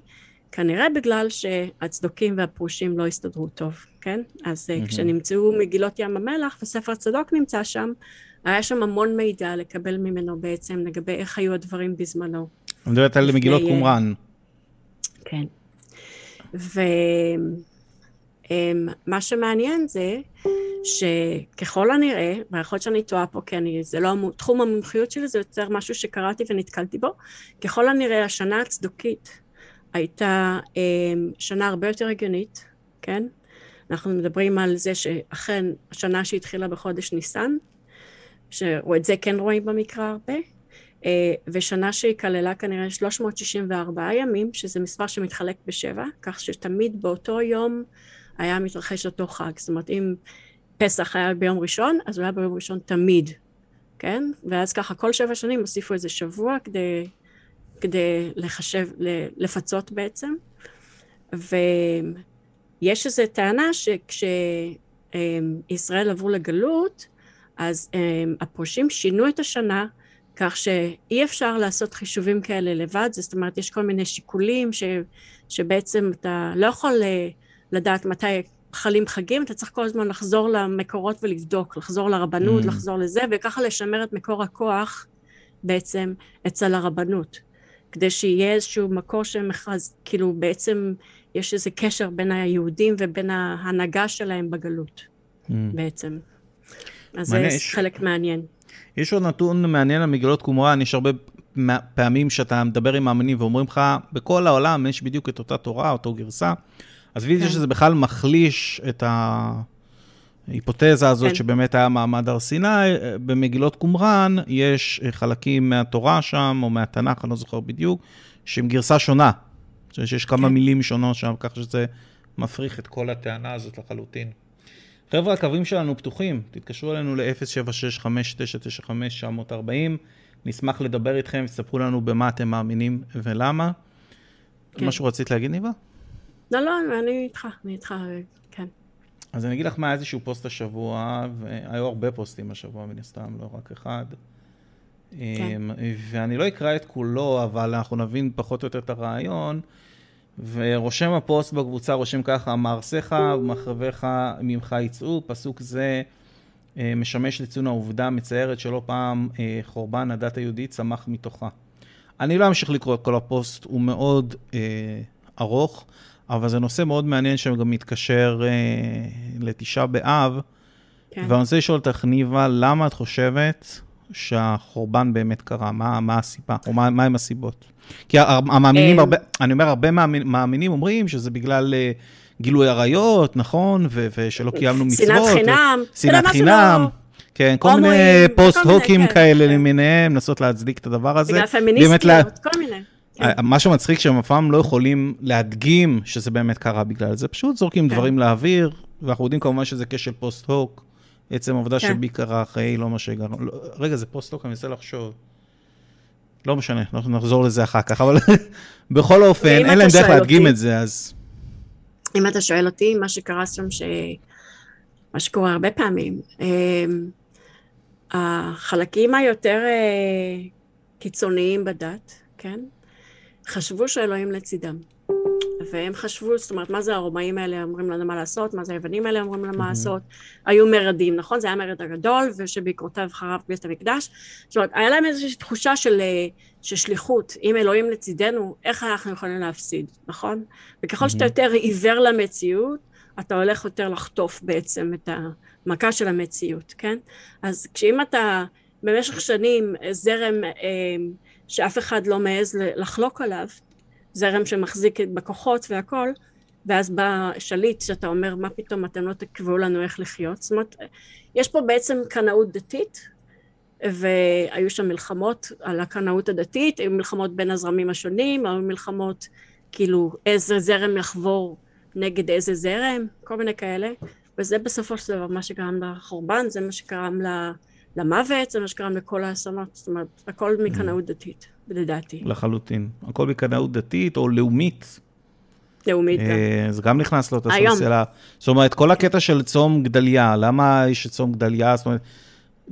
כנראה בגלל שהצדוקים והפרושים לא הסתדרו טוב, כן? אז mm-hmm. כשנמצאו מגילות ים המלח וספר צדוק נמצא שם, היה שם המון מידע לקבל ממנו בעצם לגבי איך היו הדברים בזמנו. אני מדברת על מגילות אה, קומראן. כן. ומה שמעניין זה שככל הנראה, ויכול להיות שאני טועה פה כי אני, זה לא תחום המומחיות שלי, זה יותר משהו שקראתי ונתקלתי בו, ככל הנראה השנה הצדוקית הייתה שנה הרבה יותר הגיונית, כן? אנחנו מדברים על זה שאכן השנה שהתחילה בחודש ניסן, שאת זה כן רואים במקרא הרבה, אה, ושנה שהיא כללה כנראה 364 ימים, שזה מספר שמתחלק בשבע, כך שתמיד באותו יום היה מתרחש אותו חג. זאת אומרת, אם פסח היה ביום ראשון, אז הוא היה ביום ראשון תמיד, כן? ואז ככה כל שבע שנים הוסיפו איזה שבוע כדי, כדי לחשב, לפצות בעצם. ויש איזו טענה שכשישראל עברו לגלות, אז um, הפרושים שינו את השנה כך שאי אפשר לעשות חישובים כאלה לבד, זאת אומרת יש כל מיני שיקולים ש, שבעצם אתה לא יכול אה, לדעת מתי חלים חגים, אתה צריך כל הזמן לחזור למקורות ולבדוק, לחזור לרבנות, mm. לחזור לזה, וככה לשמר את מקור הכוח בעצם אצל הרבנות, כדי שיהיה איזשהו מקור שמכרז, כאילו בעצם יש איזה קשר בין היהודים ובין ההנהגה שלהם בגלות mm. בעצם. אז זה יש, חלק מעניין. יש עוד נתון מעניין על מגלות קומראן, יש הרבה פעמים שאתה מדבר עם מאמינים ואומרים לך, בכל העולם יש בדיוק את אותה תורה, אותו גרסה. עזבי את זה. שזה בכלל מחליש את ההיפותזה הזאת כן. שבאמת היה מעמד הר סיני, במגילות קומראן יש חלקים מהתורה שם, או מהתנ"ך, אני לא זוכר בדיוק, שהם גרסה שונה. שיש כמה כן. מילים שונות שם, כך שזה מפריך את כל הטענה הזאת לחלוטין. חבר'ה, הקווים שלנו פתוחים, תתקשרו אלינו ל-076-5995-940, נשמח לדבר איתכם, תספרו לנו במה אתם מאמינים ולמה. כן. משהו רצית להגיד, ניבה? לא, לא, אני איתך, אני איתך, כן. אז אני אגיד לך מה איזשהו פוסט השבוע, והיו הרבה פוסטים השבוע מן הסתם, לא רק אחד. כן. אמ, ואני לא אקרא את כולו, אבל אנחנו נבין פחות או יותר את הרעיון. ורושם הפוסט בקבוצה רושם ככה, מערסיך ומחרביך ממך יצאו, פסוק זה אה, משמש לציון העובדה המצערת שלא פעם אה, חורבן הדת היהודית צמח מתוכה. אני לא אמשיך לקרוא את כל הפוסט, הוא מאוד אה, ארוך, אבל זה נושא מאוד מעניין שגם מתקשר אה, לתשעה באב. כן. ואני רוצה לשאול אותך, ניבה, למה את חושבת שהחורבן באמת קרה? מה, מה הסיבה, או מה, מה הם הסיבות? כי המאמינים, הרבה, אני אומר, הרבה מאמינים אומרים שזה בגלל אה, גילוי עריות, נכון? ושלא קיימנו מצוות. שנאת חינם. שנאת חינם. כן, כל מיני פוסט-הוקים כן, כאלה כן. למיניהם, לנסות להצדיק את הדבר הזה. בגלל פמיניסטיות, כל מיני. כן. מה שמצחיק שהם אף פעם לא יכולים להדגים שזה באמת קרה בגלל זה, פשוט זורקים דברים לאוויר, ואנחנו יודעים כמובן שזה כשל post hoc, עצם העובדה שB קרה אחרי לא מה שהגענו. לא, רגע, זה post hoc, אני מנסה לחשוב. לא משנה, אנחנו נחזור לזה אחר כך, אבל בכל אופן, אין להם דרך להדגים את זה, אז... אם אתה שואל אותי, מה שקרה שם, ש... מה שקורה הרבה פעמים, אמ, החלקים היותר אה, קיצוניים בדת, כן? חשבו שאלוהים לצידם. והם חשבו, זאת אומרת, מה זה הרומאים האלה אומרים לנו מה לעשות, מה זה היוונים האלה אומרים לנו מה לעשות, היו מרדים, נכון? זה היה מרד הגדול, ושבעקבותיו חרב בית המקדש. זאת אומרת, היה להם איזושהי תחושה של, אה, של שליחות, אם אלוהים לצידנו, איך אנחנו יכולים להפסיד, נכון? וככל שאתה יותר עיוור למציאות, אתה הולך יותר לחטוף בעצם את המכה של המציאות, כן? אז כשאם אתה במשך שנים זרם אה, שאף אחד לא מעז לחלוק עליו, זרם שמחזיק בכוחות והכל, ואז בא שליט שאתה אומר, מה פתאום אתם לא תקבעו לנו איך לחיות? זאת אומרת, יש פה בעצם קנאות דתית, והיו שם מלחמות על הקנאות הדתית, היו מלחמות בין הזרמים השונים, היו מלחמות כאילו איזה זרם יחבור נגד איזה זרם, כל מיני כאלה, וזה בסופו של דבר מה שגרם לחורבן, זה מה שגרם למוות, זה מה שגרם לכל האסונות, זאת אומרת, הכל מקנאות דתית. לדעתי. לחלוטין. הכל בקנאות דתית או לאומית. לאומית גם. אה, זה גם נכנס לאותה סלסלה. זאת אומרת, כל הקטע של צום גדליה, למה יש את צום גדליה? זאת אומרת,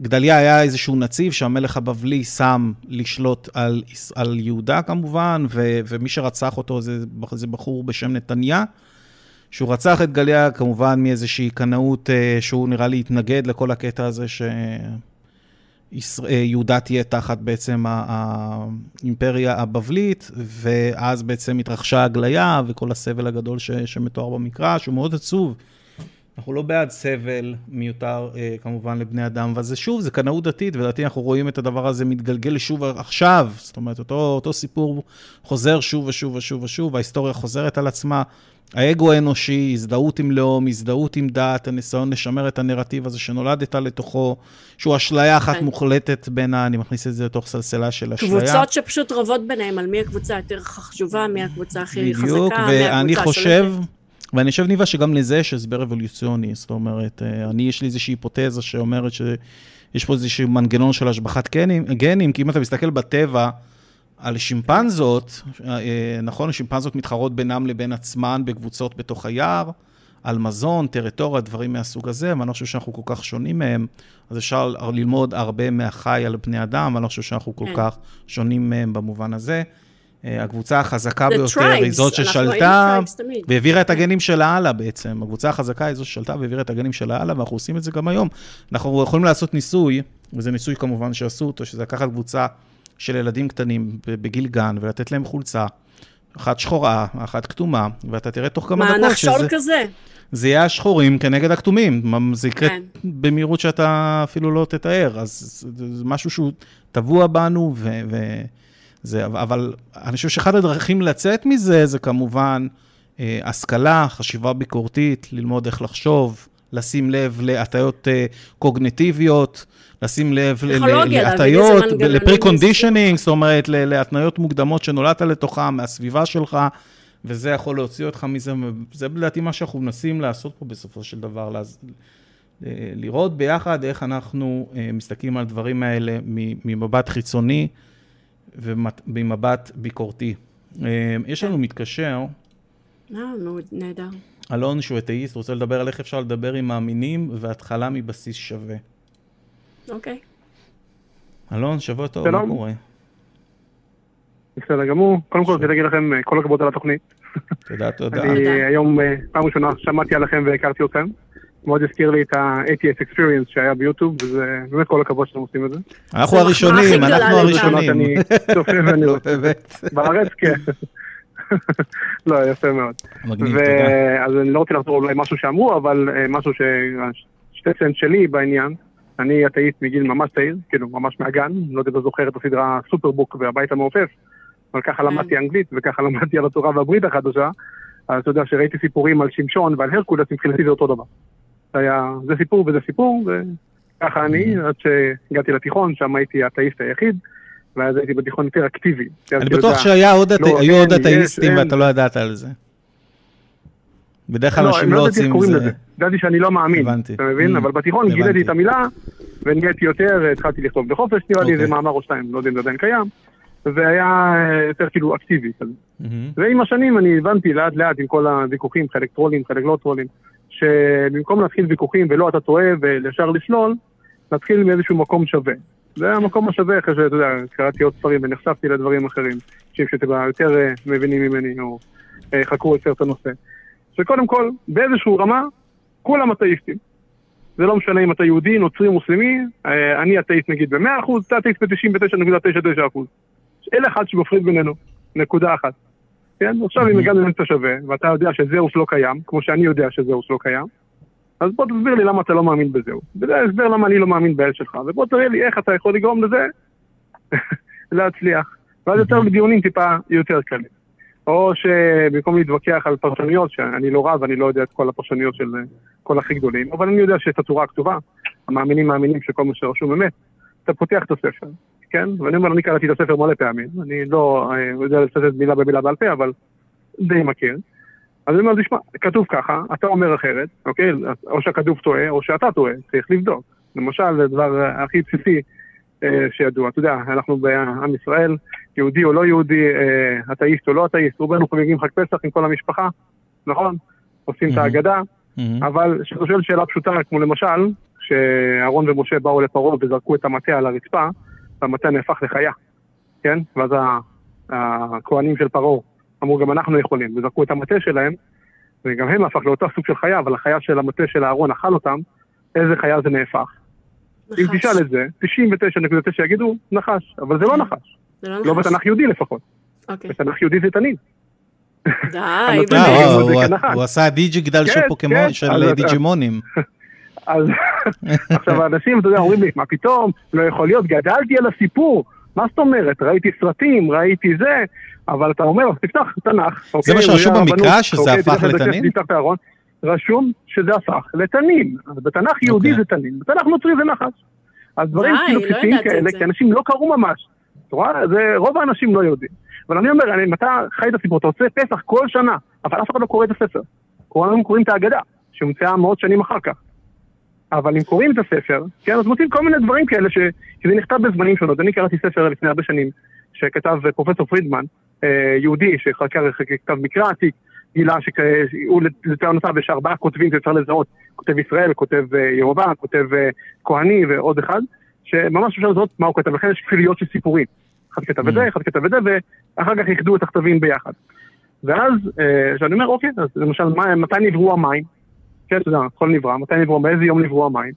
גדליה היה איזשהו נציב שהמלך הבבלי שם לשלוט על, על יהודה כמובן, ו, ומי שרצח אותו זה, זה בחור בשם נתניה, שהוא רצח את גדליה כמובן מאיזושהי קנאות אה, שהוא נראה לי התנגד לכל הקטע הזה ש... אה, יהודה תהיה תחת בעצם האימפריה הבבלית, ואז בעצם התרחשה הגליה וכל הסבל הגדול ש, שמתואר במקרא, שהוא מאוד עצוב. אנחנו לא בעד סבל מיותר אה, כמובן לבני אדם, אבל זה שוב, זה קנאות דתית, ולדעתי אנחנו רואים את הדבר הזה מתגלגל שוב עכשיו. זאת אומרת, אותו, אותו סיפור חוזר שוב ושוב ושוב ושוב, ההיסטוריה חוזרת על עצמה. האגו האנושי, הזדהות עם לאום, הזדהות עם דת, הניסיון לשמר את הנרטיב הזה שנולדת לתוכו, שהוא אשליה אחת כן. מוחלטת בין ה... אני מכניס את זה לתוך סלסלה של אשליה. קבוצות שפשוט רבות ביניהם על מי הקבוצה היותר חשובה, מי הקבוצה הכי חזקה, מי הקבוצה חושב... ואני חושב, ניבה, שגם לזה יש הסבר אבולוציוני. זאת אומרת, אה, אני, יש לי איזושהי היפותזה שאומרת שיש פה איזשהו מנגנון של השבחת גנים, גנים, כי אם אתה מסתכל בטבע, על שימפנזות, אה, נכון, שימפנזות מתחרות בינם לבין עצמן בקבוצות בתוך היער, על מזון, טריטוריה, דברים מהסוג הזה, ואני לא חושב שאנחנו כל כך שונים מהם, אז אפשר ללמוד הרבה מהחי על בני אדם, ואני לא חושב שאנחנו כל כן. כך שונים מהם במובן הזה. אה, הקבוצה החזקה ביותר היא זאת ששלטה והעבירה את הגנים שלה הלאה בעצם. הקבוצה החזקה היא זאת ששלטה והעבירה את הגנים שלה הלאה, ואנחנו עושים את זה גם היום. אנחנו יכולים לעשות ניסוי, וזה ניסוי כמובן שעשו אותו, שזה לקחת קבוצה של ילדים קטנים בגיל גן, ולתת להם חולצה, אחת שחורה, אחת כתומה, ואתה תראה תוך כמה דקות שזה... מה, נחשול כזה? זה יהיה השחורים כנגד הכתומים. זה יקרה כן. במהירות שאתה אפילו לא תתאר. אז זה משהו שהוא טבוע בנו, ו... ו... זה, אבל אני חושב שאחד הדרכים לצאת מזה, זה כמובן אה, השכלה, חשיבה ביקורתית, ללמוד איך לחשוב, לשים לב להטיות אה, קוגנטיביות, לשים לב להטיות, לפרי-קונדישנינג, זאת אומרת, להתניות מוקדמות שנולדת לתוכה, מהסביבה שלך, וזה יכול להוציא אותך מזה, זה לדעתי מה שאנחנו מנסים לעשות פה בסופו של דבר, להז... לראות ביחד איך אנחנו אה, מסתכלים על הדברים האלה ממבט חיצוני וממבט ביקורתי. אה, יש לנו מתקשר. אה, נהדר. אלון, שהוא אתאיסט, רוצה לדבר על איך אפשר לדבר עם מאמינים והתחלה מבסיס שווה. אוקיי. אלון, שבוע טוב, מה קורה? בסדר גמור. קודם כל, רציתי להגיד לכם אה, כל הכבוד על התוכנית. תודה, תודה. אני היום אה, פעם ראשונה שמעתי עליכם והכרתי אתכם. מאוד הזכיר לי את ה-ATS Experience שהיה ביוטיוב, וזה באמת כל הכבוד שאתם עושים את זה. אנחנו הראשונים, אנחנו הראשונים. אני צופה ואני... לא, בארץ, כן. לא, יפה מאוד. מגניב, תודה. אז אני לא רוצה לחזור אולי משהו שאמרו, אבל אה, משהו ש... שתי סנט שלי בעניין. אני אתאיסט מגיל ממש צעיר, כאילו, ממש מהגן, לא יודע אם אתה זוכר את הסדרה סופרבוק והבית המעופף, אבל ככה כן. למדתי אנגלית וככה למדתי על התורה והברית החדשה, אז אתה יודע שראיתי סיפורים על שמשון ועל הרקולס, מבחינתי זה אותו דבר. זה היה, זה סיפור וזה סיפור, וככה אני. עד שהגעתי לתיכון, שם הייתי האתאיסט היחיד, ואז הייתי בתיכון יותר אקטיבי. אני בטוח שהיו עוד אתאיסטים ואתה לא ידעת על זה. בדרך כלל לא, אנשים לא רוצים את זה. ידעתי שאני לא מאמין. אתה מבין? Mm, אבל בתיכון גיליתי את המילה, ונהייתי יותר, התחלתי לכתוב בחופש, נראה לי איזה אוקיי. מאמר או שתיים, לא יודע אם זה עדיין קיים, והיה אה, יותר כאילו אקטיבי כזה. ועם השנים אני הבנתי לאט לאט עם כל הוויכוחים, חלק טרולים, חלק לא טרולים, שבמקום להתחיל ויכוחים ולא אתה טועה וישר לשלול, נתחיל מאיזשהו מקום שווה. זה המקום השווה אחרי שאתה יודע, קראתי עוד ספרים ונחשפתי לדברים אחרים, שאתם יותר אה, מבינים ממני, או אה, חקרו יותר את הנושא. שקודם כל, באיזושהי רמה, כולם אתאיסטים. זה לא משנה אם אתה יהודי, נוצרי, מוסלמי, אה, אני אתאיסט נגיד ב-100%, אתה אתאיסט ב-99.99%. אין אחד שמפריד בינינו, נקודה אחת. כן? עכשיו אם הגענו לאמצע שווה, ואתה יודע שזהוס לא קיים, כמו שאני יודע שזהוס לא קיים, אז בוא תסביר לי למה אתה לא מאמין בזהו. וזה ההסבר למה אני לא מאמין באל שלך, ובוא תראה לי איך אתה יכול לגרום לזה להצליח. ואז יותר בדיונים טיפה יותר קלים. או שבמקום להתווכח על פרשנויות, שאני לא רב, אני לא יודע את כל הפרשנויות של כל הכי גדולים, אבל אני יודע שאת התורה הכתובה, המאמינים מאמינים שכל מה שרשום אמת, אתה פותח את הספר, כן? ואני אומר, אני קראתי את הספר מלא פעמים, אני לא אה, יודע לצטט מילה במילה בעל פה, אבל די מכיר. אז אני אומר, תשמע, כתוב ככה, אתה אומר אחרת, אוקיי? או שהכתוב טועה, או שאתה טועה, צריך לבדוק. למשל, הדבר הכי בסיסי אה, שידוע. אתה יודע, אנחנו בעם ישראל, יהודי או לא יהודי, אה, אתאיסט או לא אתאיסט, רובנו חוגגים חג פסח עם כל המשפחה, נכון? עושים את ההגדה, אבל כשאתה שואל שאלה פשוטה, כמו למשל, כשאהרון ומשה באו לפרעה וזרקו את המטה על הרצפה, והמטה נהפך לחיה, כן? ואז הכוהנים של פרעה אמרו, גם אנחנו יכולים, וזרקו את המטה שלהם, וגם הם הפך לאותו סוג של חיה, אבל החיה של המטה של אהרון אכל אותם, איזה חיה זה נהפך? אם תשאל את זה, 99.9 יגידו נחש, אבל זה לא נחש. זה לא לא נחש. בתנ"ך יהודי לפחות. אוקיי. בתנ"ך יהודי זה תנין. די, הנותן אה, הוא- זה עשה דיג'יגדל של כן, פוקימון, כן, של דיג'ימונים. אז עכשיו האנשים, אתה יודע, אומרים לי, מה פתאום, לא יכול להיות, גדלתי על הסיפור. מה זאת אומרת? ראיתי סרטים, ראיתי זה, אבל אתה אומר, תפתח תנ"ך. אוקיי? מה שרשום הרבנות, במקרא, שזה אוקיי, הפך לתנין? רשום שזה הפך לתנין. אז בתנ"ך יהודי אוקיי. זה תנין, בתנ"ך נוצרי זה נחש. אז דברים די, כאילו לא בסיסיים כאלה. כי אנשים לא קראו ממש. אתה רואה? זה רוב האנשים לא יודעים. אבל אני אומר, אני- אם אתה חי את הסיפור, אתה עושה פסח כל שנה, אבל אף אחד לא קורא את הספר. כולנו קוראים את ההגדה, שהומצאה מאות שנים אחר כך. אבל אם קוראים את הספר, כן, אז מוצאים כל מיני דברים כאלה ש... שזה נכתב בזמנים שונות. אני קראתי ספר לפני הרבה שנים, שכתב פרופסור פרידמן, אה, יהודי, שחקר כתב מקרא עתיק, גילה שהוא לטענותיו יש ארבעה כותבים שאפשר לזהות, כותב ישראל, כותב אה, יהובה, כותב אה, כהני ועוד אחד, שממש אפשר לזהות מה הוא כתב, לכן יש כפיליות של סיפורים. אחד כתב את זה, אחד כתב את זה, ואחר כך איחדו את הכתבים ביחד. ואז, אה, כשאני אומר, אוקיי, אז למשל, מתי נבראו המים? כן, אתה יודע, הכל נברא, מתי נבראו, באיזה יום נבראו המים?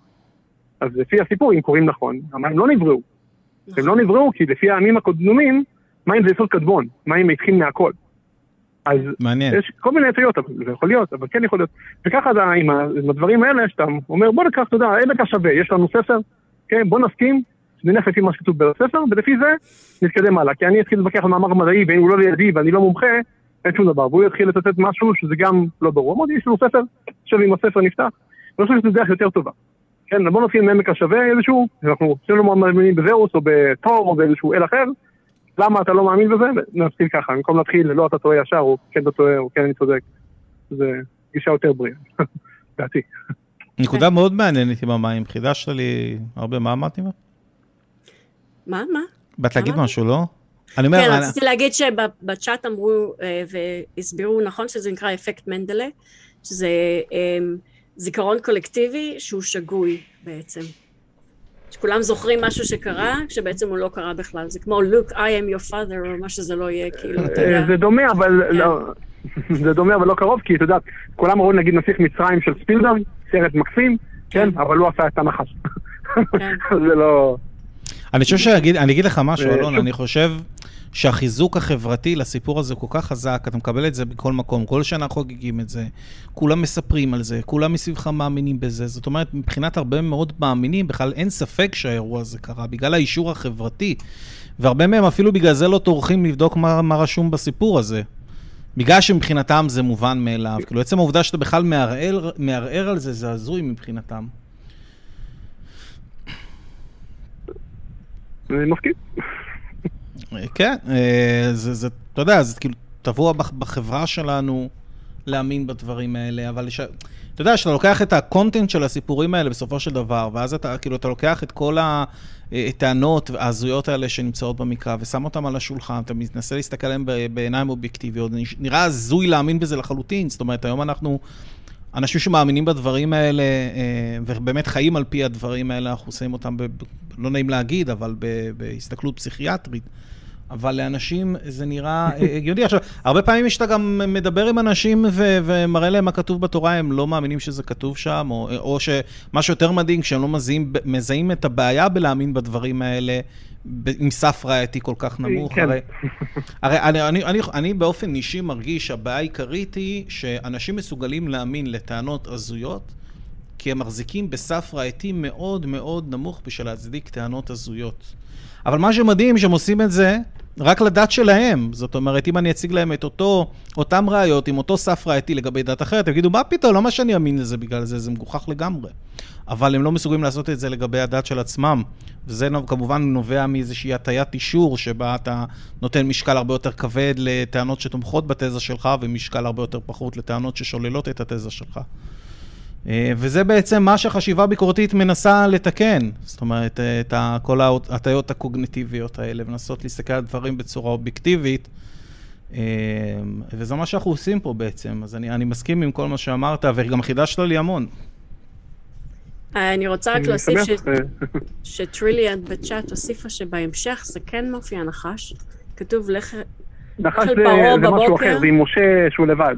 אז לפי הסיפור, אם קוראים נכון, המים לא נבראו. הם לא נבראו כי לפי העמים הקודמים, מים זה יסוד קדמון, מים התחיל מהכל. אז מעניין. יש כל מיני הטיות, זה יכול להיות, אבל כן יכול להיות. וככה אתה, עם, הדברים האלה, שאתה אומר, בוא ניקח, אתה יודע, אין לך שווה, יש לנו ספר, כן, בוא נסכים, נלך לפי מה שכתוב בספר, ולפי זה נתקדם הלאה. כי אני אתחיל להתווכח על מאמר מדעי, ואם הוא לא לידי ואני לא מומחה, אין שום דבר. והוא יתחיל לצטט משהו שזה גם לא ברור. אמרתי, יש לנו ספר, עכשיו אם הספר נפתח, ואני חושב שזו דרך יותר טובה. כן, בוא נתחיל מעמק השווה איזשהו, אנחנו שנינו מאמינים בזהוס או בתור או באיזשהו אל אחר, למה אתה לא מאמין בזה? נתחיל ככה, במקום להתחיל, לא אתה טועה ישר, או כן אתה טועה, או כן אני צודק. זה גישה יותר בריאה, לדעתי. נקודה מאוד מעניינת עם המים, חידשת לי הרבה מה אמרתי? מה? מה, מה? באת להגיד? משהו, לא? אני אומר, כן, אני- רציתי להגיד שבצ'אט אמרו אה, והסבירו נכון שזה נקרא אפקט מנדלה, שזה אה, זיכרון קולקטיבי שהוא שגוי בעצם. שכולם זוכרים משהו שקרה, כשבעצם הוא לא קרה בכלל. זה כמו look, I am your father, או מה שזה לא יהיה, כאילו, אתה יודע. זה דומה, אבל כן. לא... זה דומה, אבל לא קרוב, כי אתה יודע, כולם רואים נגיד נסיך מצרים של ספילברג, סרט מקסים, כן, כן. אבל הוא עשה את הנחש. כן. זה לא... אני חושב שאגיד, אני אגיד לך משהו, אלון. אני חושב שהחיזוק החברתי לסיפור הזה כל כך חזק, אתה מקבל את זה בכל מקום, כל שנה חוגגים את זה, כולם מספרים על זה, כולם מסביבך מאמינים בזה, זאת אומרת, מבחינת הרבה מאוד מאמינים, בכלל אין ספק שהאירוע הזה קרה, בגלל האישור החברתי, והרבה מהם אפילו בגלל זה לא טורחים לבדוק מה, מה רשום בסיפור הזה. בגלל שמבחינתם זה מובן מאליו. כאילו, עצם העובדה שאתה בכלל מערער, מערער על זה, זה הזוי מבחינתם. אני מסכים. כן, אה, זה, זה, אתה יודע, זה כאילו טבוע בח- בחברה שלנו להאמין בדברים האלה, אבל ש... אתה יודע, כשאתה לוקח את הקונטנט של הסיפורים האלה בסופו של דבר, ואז אתה, כאילו, אתה לוקח את כל הטענות ההזויות האלה שנמצאות במקרא, ושם אותן על השולחן, אתה מנסה להסתכל עליהן בעיניים אובייקטיביות, נראה הזוי להאמין בזה לחלוטין, זאת אומרת, היום אנחנו... אנשים שמאמינים בדברים האלה, אה, ובאמת חיים על פי הדברים האלה, אנחנו עושים אותם, ב, לא נעים להגיד, אבל בהסתכלות פסיכיאטרית, אבל לאנשים זה נראה אה, הגיוני. עכשיו, הרבה פעמים שאתה גם מדבר עם אנשים ו- ומראה להם מה כתוב בתורה, הם לא מאמינים שזה כתוב שם, או, או שמה שיותר מדהים, כשהם לא מזהים, מזהים את הבעיה בלהאמין בדברים האלה, עם סף ראייתי כל כך נמוך. כן. הרי, הרי אני, אני, אני, אני באופן אישי מרגיש שהבעיה העיקרית היא שאנשים מסוגלים להאמין לטענות הזויות, כי הם מחזיקים בסף ראייתי מאוד מאוד נמוך בשביל להצדיק טענות הזויות. אבל מה שמדהים, שהם עושים את זה רק לדת שלהם. זאת אומרת, אם אני אציג להם את אותו, אותם ראיות עם אותו סף ראייתי לגבי דת אחרת, הם יגידו, מה פתאום, למה שאני אאמין לזה בגלל זה? זה מגוחך לגמרי. אבל הם לא מסוגלים לעשות את זה לגבי הדת של עצמם. וזה כמובן נובע מאיזושהי הטיית אישור, שבה אתה נותן משקל הרבה יותר כבד לטענות שתומכות בתזה שלך, ומשקל הרבה יותר פחות לטענות ששוללות את התזה שלך. אה, וזה בעצם מה שהחשיבה הביקורתית מנסה לתקן. זאת אומרת, אה, את כל ההטיות הקוגניטיביות האלה, ולנסות להסתכל על דברים בצורה אובייקטיבית. אה, וזה מה שאנחנו עושים פה בעצם. אז אני, אני מסכים עם כל מה שאמרת, וגם חידשת לי המון. אני רוצה רק להוסיף ש- שטריליאן בצ'אט הוסיפה שבהמשך זה כן מופיע נחש. כתוב לך... נחש זה זה משהו. אחר, זה עם משה שהוא לבד.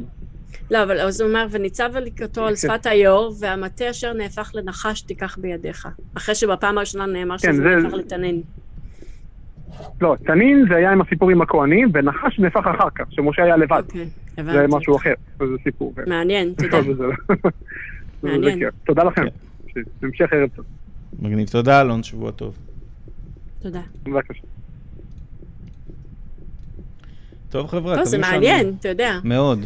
לא, אבל אז הוא אומר, וניצב על לקראתו על כן. שפת היאור, והמטה אשר נהפך לנחש תיקח בידיך. אחרי שבפעם הראשונה נאמר כן, שזה זה- נהפך לתנין. לא, תנין זה היה עם הסיפור עם הכהנים, ונחש נהפך אחר כך, שמשה היה לבד. אוקיי, זה הבנתי. משהו אחר, זה סיפור. מעניין, תודה. זה- זה מעניין. תודה לכם. המשך ערב טוב. מגניב. תודה, אלון, שבוע טוב. תודה. בבקשה. טוב, חבר'ה, טוב, זה מקווים שאנו- מעניין, אתה יודע. מאוד.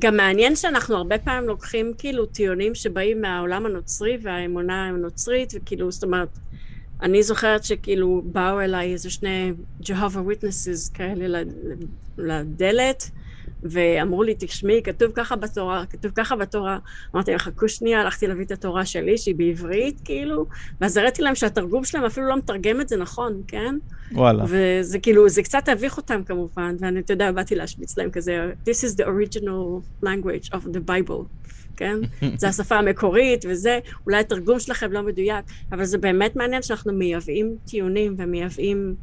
גם מעניין שאנחנו הרבה פעמים לוקחים כאילו טיעונים שבאים מהעולם הנוצרי והאמונה הנוצרית, וכאילו, זאת אומרת, אני זוכרת שכאילו באו אליי איזה שני Jehovah Witnesses כאלה לד- לדלת, ואמרו לי, תשמעי, כתוב ככה בתורה, כתוב ככה בתורה. אמרתי, חכו שנייה, הלכתי להביא את התורה שלי, שהיא בעברית, כאילו, ואז הראיתי להם שהתרגום שלהם אפילו לא מתרגם את זה נכון, כן? וואלה. וזה כאילו, זה קצת הביך אותם כמובן, ואני, אתה יודע, באתי להשמיץ להם כזה, This is the original language of the Bible, כן? זה השפה המקורית וזה, אולי התרגום שלכם לא מדויק, אבל זה באמת מעניין שאנחנו מייבאים טיעונים ומייבאים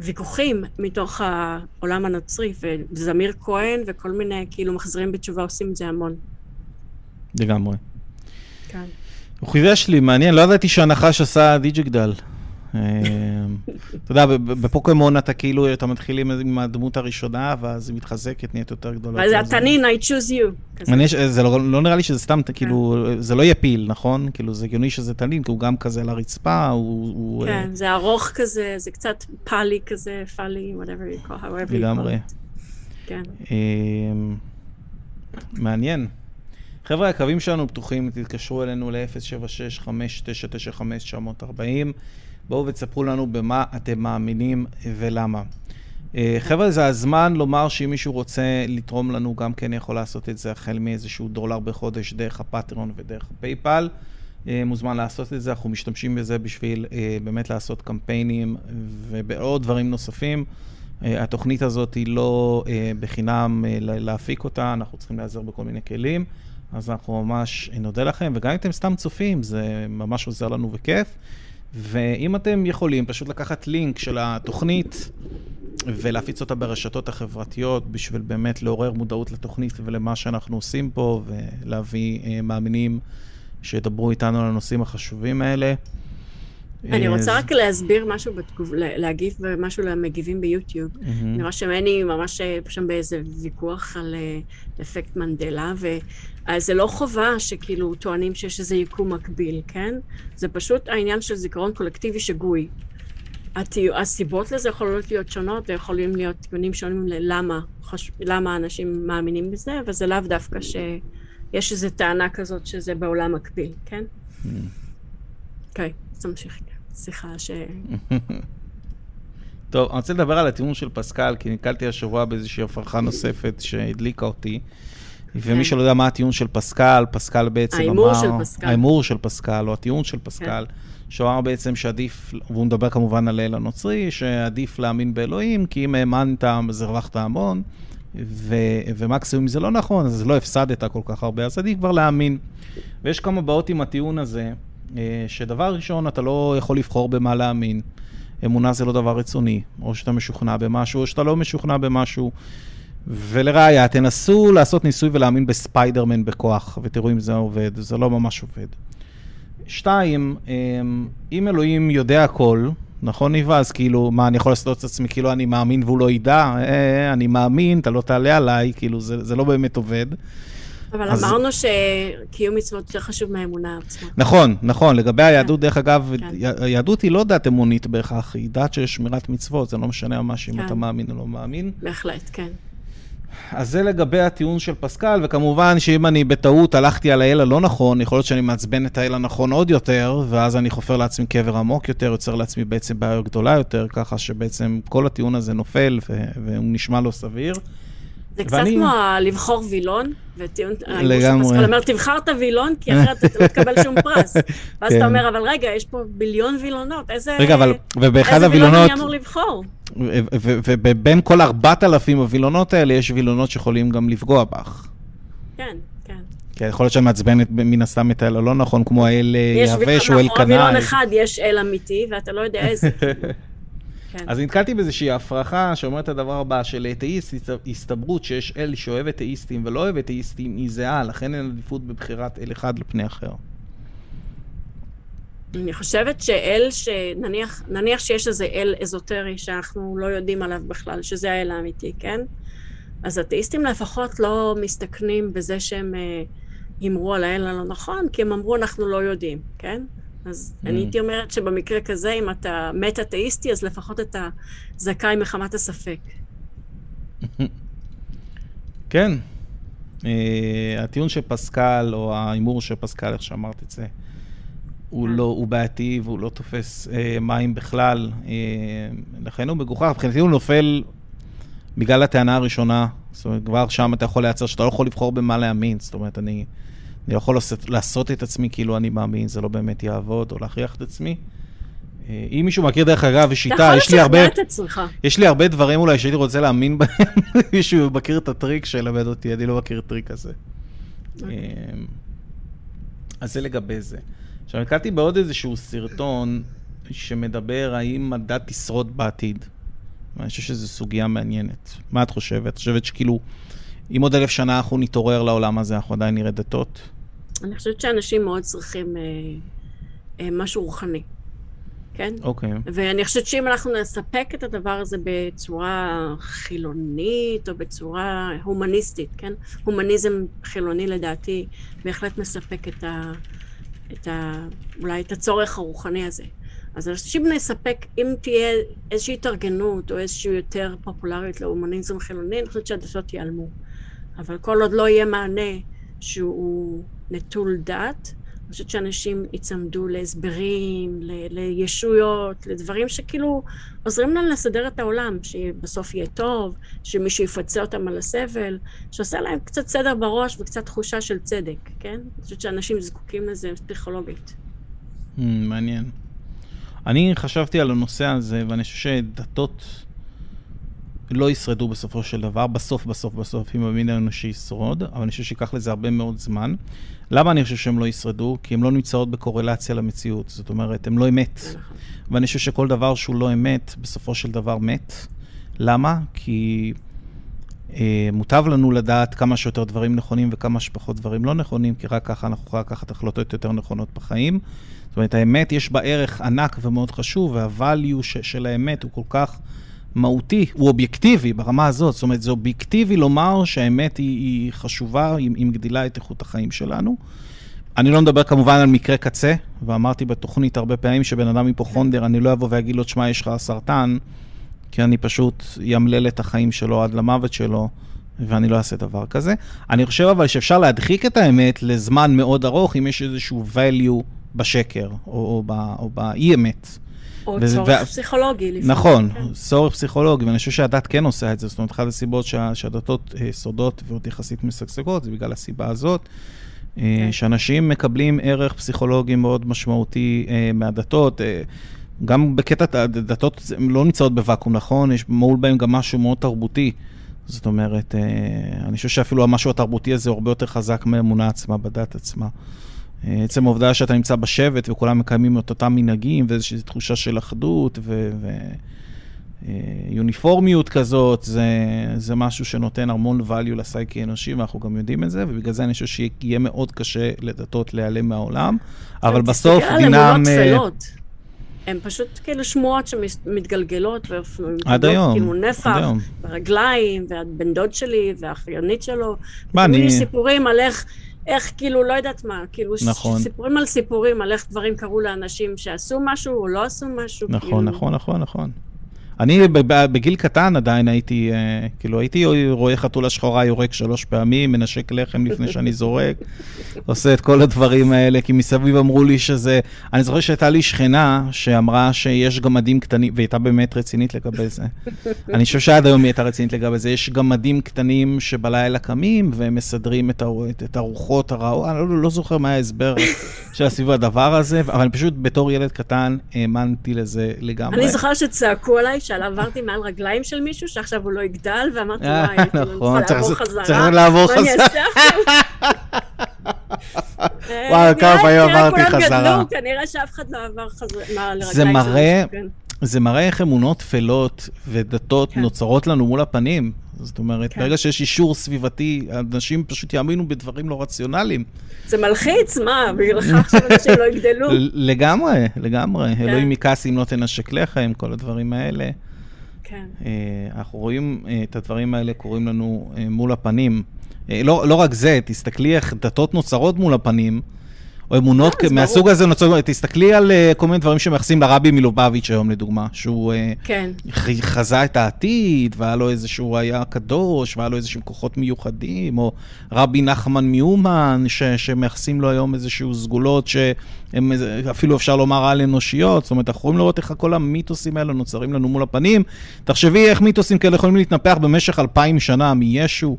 ויכוחים מתוך העולם הנוצרי, וזמיר כהן וכל מיני כאילו מחזירים בתשובה עושים את זה המון. לגמרי. כן. הוא חידש לי, מעניין, לא ידעתי שהנחש עשה דיג'יגדל. אה, אתה יודע, ב- בפוקימון אתה כאילו, אתה מתחיל עם- הדמות הראשונה, ואז היא מתחזקת, נהיית יותר גדולה. אז התנין, I choose you. זה לא, לא נראה לי שזה סתם, כן. כאילו, זה לא יפיל, נכון? כאילו, זה הגיוני שזה תנין, כי הוא גם כזה על הרצפה, הוא... אה, כן, זה ארוך כזה, זה קצת פאלי כזה, פאלי, whatever you call, however you call לגמרי. it. כן. אמ, מעניין. חבר'ה, הקווים שלנו פתוחים, תתקשרו אלינו ל-076-5995-940. בואו ותספרו לנו במה אתם מאמינים ולמה. אה, חבר'ה, זה הזמן לומר שאם מישהו רוצה לתרום לנו, גם כן יכול לעשות את זה החל מאיזשהו דולר בחודש דרך הפטריון ודרך הפייפל. אה, מוזמן לעשות את זה, אנחנו משתמשים בזה בשביל אה, באמת לעשות קמפיינים ובעוד דברים נוספים. התוכנית הזאת היא לא בחינם לה- להפיק אותה, אנחנו צריכים להיעזר בכל מיני כלים, אז אנחנו ממש נודה לכם, וגם אם אתם סתם צופים, זה ממש עוזר לנו וכיף. ואם אתם יכולים, פשוט לקחת לינק של התוכנית ולהפיץ אותה ברשתות החברתיות בשביל באמת לעורר מודעות לתוכנית ולמה שאנחנו עושים פה, ולהביא אה, מאמינים שידברו איתנו על הנושאים החשובים האלה. אני אה, רוצה רק להסביר משהו, בתגוב, לה- להגיב משהו למגיבים ביוטיוב. מהמם. אני רואה שמני ממש אה, שם באיזה ויכוח על אה, אפקט מנדלה, וזה לא חובה שכאילו טוענים שיש איזה יקום מקביל, כן? זה פשוט העניין של זיכרון קולקטיבי שגוי. הסיבות לזה יכולות להיות שונות, ויכולים להיות טיעונים שונים ללמה חוש... למה אנשים מאמינים בזה, וזה לאו דווקא שיש איזו טענה כזאת שזה בעולם מקביל, כן? אוקיי, אז תמשיך. שיחה ש... טוב, אני רוצה לדבר על הטיעון של פסקל, כי נתקלתי השבוע באיזושהי הפרחה נוספת שהדליקה אותי. ומי כן. שלא יודע מה הטיעון של פסקל, פסקל בעצם אמר... ההימור של פסקל. ההימור של פסקל, או הטיעון של פסקל, שהוא אמר בעצם שעדיף, והוא מדבר כמובן על האל הנוצרי, שעדיף להאמין באלוהים, כי אם האמנת, אז הרווחת המון, ו- ומקסימום זה לא נכון, אז לא הפסדת כל כך הרבה, אז עדיף כבר להאמין. ויש כמה בעיות עם הטיעון הזה, שדבר ראשון, אתה לא יכול לבחור במה להאמין. אמונה זה לא דבר רצוני, או שאתה משוכנע במשהו, או שאתה לא משוכנע במשהו. ולראיה, תנסו לעשות ניסוי ולהאמין בספיידרמן בכוח, ותראו אם זה עובד, זה לא ממש עובד. שתיים, אמ, אם אלוהים יודע הכל, נכון ניבה? אז כאילו, מה, אני יכול לעשות את עצמי כאילו אני מאמין והוא לא ידע? אה, אה אני מאמין, אתה לא תעלה עליי, כאילו, זה, זה לא באמת עובד. אבל אז... אמרנו שקיום מצוות יותר חשוב מהאמונה עצמה. נכון, נכון. לגבי היהדות, כן. דרך אגב, כן. היהדות היא לא דת אמונית בהכרח, היא דת של שמירת מצוות, זה לא משנה ממש אם כן. אתה מאמין או לא מאמין. בהחלט, כן. אז זה לגבי הטיעון של פסקל, וכמובן שאם אני בטעות הלכתי על האל הלא נכון, יכול להיות שאני מעצבן את האל הנכון עוד יותר, ואז אני חופר לעצמי קבר עמוק יותר, יוצר לעצמי בעצם בעיה גדולה יותר, ככה שבעצם כל הטיעון הזה נופל והוא נשמע לא סביר. זה קצת ואני... כמו לבחור וילון, לגמרי. פסקל אומר, תבחר את הווילון, כי אחרת אתה לא תקבל שום פרס. ואז כן. אתה אומר, אבל רגע, יש פה ביליון וילונות, איזה, רגע, אבל, ובאחד איזה וילון אני אמור לבחור? ובין כל ארבעת אלפים הווילונות האלה, יש וילונות שיכולים גם לפגוע בך. כן, כן. כי יכול להיות שאת מעצבנת מן הסתם את האל הלא נכון, כמו האל יהווה, או אל קנאי. יש וילון אחד, יש אל אמיתי, ואתה לא יודע איזה. כן. אז נתקלתי באיזושהי הפרחה שאומרת את הדבר הבא, שלאתאיסט הסתברות שיש אל שאוהב אתאיסטים ולא אוהב אתאיסטים היא זהה, לכן אין עדיפות בבחירת אל אחד לפני אחר. אני חושבת שאל, שנניח נניח שיש איזה אל אזוטרי שאנחנו לא יודעים עליו בכלל, שזה האל האמיתי, כן? אז אתאיסטים לפחות לא מסתכנים בזה שהם אה, הימרו על האל הלא נכון, כי הם אמרו אנחנו לא יודעים, כן? אז mm. אני הייתי אומרת שבמקרה כזה, אם אתה מת אתאיסטי, אז לפחות אתה זכאי מחמת הספק. כן. Uh, הטיעון של פסקל, או ההימור של פסקל, איך שאמרת את זה, הוא כן. לא, הוא בעייתי והוא לא תופס uh, מים בכלל. Uh, לכן הוא מגוחך. מבחינתי הוא נופל בגלל הטענה הראשונה. זאת אומרת, כבר שם אתה יכול לייצר שאתה לא יכול לבחור במה להאמין. זאת אומרת, אני... אני יכול לעשות, לעשות את עצמי כאילו אני מאמין, זה לא באמת יעבוד, או להכריח את עצמי. אה, אם מישהו מכיר דרך אגב שיטה, יש לי הרבה... יש לי הרבה דברים אולי שהייתי רוצה להאמין בהם, מישהו מכיר את הטריק שילמד אותי, אני לא מכיר טריק כזה. אוקיי. אה, אז זה לגבי זה. עכשיו, נתקלתי בעוד איזשהו סרטון שמדבר האם הדת תשרוד בעתיד. אני חושב שזו סוגיה מעניינת. מה את חושבת? את חושבת שכאילו, אם עוד אלף שנה אנחנו נתעורר לעולם הזה, אנחנו עדיין נראה דתות? אני חושבת שאנשים מאוד צריכים אה, אה, משהו רוחני, כן? אוקיי. Okay. ואני חושבת שאם אנחנו נספק את הדבר הזה בצורה חילונית או בצורה הומניסטית, כן? הומניזם חילוני לדעתי בהחלט מספק את ה... את ה... אולי את הצורך הרוחני הזה. אז אני חושבת שאם נספק, אם תהיה איזושהי התארגנות או איזושהי יותר פופולרית להומניזם חילוני, אני חושבת שהדתות ייעלמו. אבל כל עוד לא יהיה מענה שהוא נטול דת, אני חושבת שאנשים יצמדו להסברים, ל- לישויות, לדברים שכאילו עוזרים להם לסדר את העולם, שבסוף יהיה טוב, שמישהו יפצה אותם על הסבל, שעושה להם קצת סדר בראש וקצת תחושה של צדק, כן? אני חושבת שאנשים זקוקים לזה פסיכולוגית. Mm, מעניין. אני חשבתי על הנושא הזה, ואני חושב שדתות לא ישרדו בסופו של דבר, בסוף, בסוף, בסוף, אם המין האנושי ישרוד, אבל אני חושב שייקח לזה הרבה מאוד זמן. למה אני חושב שהם לא ישרדו? כי הם לא נמצאות בקורלציה למציאות. זאת אומרת, הם לא אמת. ואני חושב שכל דבר שהוא לא אמת, בסופו של דבר מת. למה? כי אה, מוטב לנו לדעת כמה שיותר דברים נכונים וכמה שפחות דברים לא נכונים, כי רק ככה אנחנו יכולים לקחת החלטות יותר נכונות בחיים. זאת אומרת, האמת יש בה ערך ענק ומאוד חשוב, וה-value של האמת הוא כל כך... מהותי, הוא אובייקטיבי ברמה הזאת. זאת אומרת, זה אובייקטיבי לומר שהאמת היא, היא חשובה, היא, היא מגדילה את איכות החיים שלנו. אני לא מדבר כמובן על מקרה קצה, ואמרתי בתוכנית הרבה פעמים שבן אדם היפוכונדר, אני לא אבוא ואגיד לו, תשמע, יש לך סרטן, כי אני פשוט ימלל את החיים שלו עד למוות שלו, ואני לא אעשה דבר כזה. אני חושב אבל שאפשר להדחיק את האמת לזמן מאוד ארוך, אם יש איזשהו value בשקר, או, או, או באי-אמת. או וזה, צורך ו... פסיכולוגי לפעמים. נכון, כן. צורך פסיכולוגי, ואני חושב שהדת כן עושה את זה. זאת אומרת, אחת הסיבות שה, שהדתות אה, סודות ועוד יחסית משגשגות, זה בגלל הסיבה הזאת. אה, כן. שאנשים מקבלים ערך פסיכולוגי מאוד משמעותי אה, מהדתות. גם בקטע, הדתות לא נמצאות בוואקום, נכון? יש מעול בהם גם משהו מאוד תרבותי. זאת אומרת, אני חושב שאפילו המשהו התרבותי הזה הוא הרבה יותר חזק מהאמונה עצמה, בדת עצמה. אה, עצם העובדה שאתה נמצא בשבט וכולם מקיימים את אותם מנהגים ואיזושהי תחושה של אחדות ויוניפורמיות אה, כזאת, זה, זה משהו שנותן המון value לסייקי האנושי, ואנחנו גם יודעים את זה, ובגלל זה אני חושב שיהיה מאוד קשה לדתות להיעלם מהעולם, אבל בסוף דינם... תסתכל טפלות. הן פשוט כאילו שמועות שמתגלגלות, עד היום, כאילו נפח, ברגליים, והבן דוד שלי, והאחיינית שלו. מה, אני... סיפורים על איך... איך כאילו, לא יודעת מה, כאילו, נכון. סיפורים על סיפורים, על איך דברים קרו לאנשים שעשו משהו או לא עשו משהו. נכון, כאילו... נכון, נכון, נכון. אני בגיל קטן עדיין הייתי, אה, כאילו הייתי רואה חתולה שחורה יורק שלוש פעמים, מנשק לחם לפני שאני זורק, עושה את כל הדברים האלה, כי מסביב אמרו לי שזה... אני זוכר שהייתה לי שכנה שאמרה שיש גמדים קטנים, והיא הייתה באמת רצינית לגבי זה. אני חושב שעד היום היא הייתה רצינית לגבי זה. יש גמדים קטנים שבלילה קמים ומסדרים את, את הרוחות הרעות, אני לא, לא זוכר מה ההסבר של סביב הדבר הזה, אבל אני פשוט בתור ילד קטן האמנתי לזה לגמרי. אני זוכר שצעקו עליי שעל עברתי מעל רגליים של מישהו, שעכשיו הוא לא יגדל, ואמרתי, אה, וואי, נכון, צריך לעבור חזרה. צריך לעבור חזרה. וואי, כמה פעמים עברתי חזרה. כנראה שאף אחד לא עבר מעל רגליים של מישהו. כן. זה מראה איך אמונות טפלות ודתות כן. נוצרות לנו מול הפנים. זאת אומרת, כן. ברגע שיש אישור סביבתי, אנשים פשוט יאמינו בדברים לא רציונליים. זה מלחיץ, מה? בגלל לך עכשיו אנשים לא יגדלו. לגמרי, לגמרי. כן. אלוהים מכעס אם לא תנשק לחם, כל הדברים האלה. כן. אה, אנחנו רואים אה, את הדברים האלה קורים לנו אה, מול הפנים. לא, לא רק זה, תסתכלי איך דתות נוצרות מול הפנים. או אמונות כן, מהסוג הזה נוצרות, תסתכלי על uh, כל מיני דברים שמייחסים לרבי מלובביץ' היום, לדוגמה, שהוא uh, כן. חזה את העתיד, והיה לו איזשהו, היה קדוש, והיה לו איזשהם כוחות מיוחדים, או רבי נחמן מיומן, ש, שמייחסים לו היום איזשהו סגולות שהן אפילו אפשר לומר על-אנושיות, זאת אומרת, אנחנו יכולים לראות איך כל המיתוסים האלה נוצרים לנו מול הפנים. תחשבי איך מיתוסים כאלה יכולים להתנפח במשך אלפיים שנה מישו.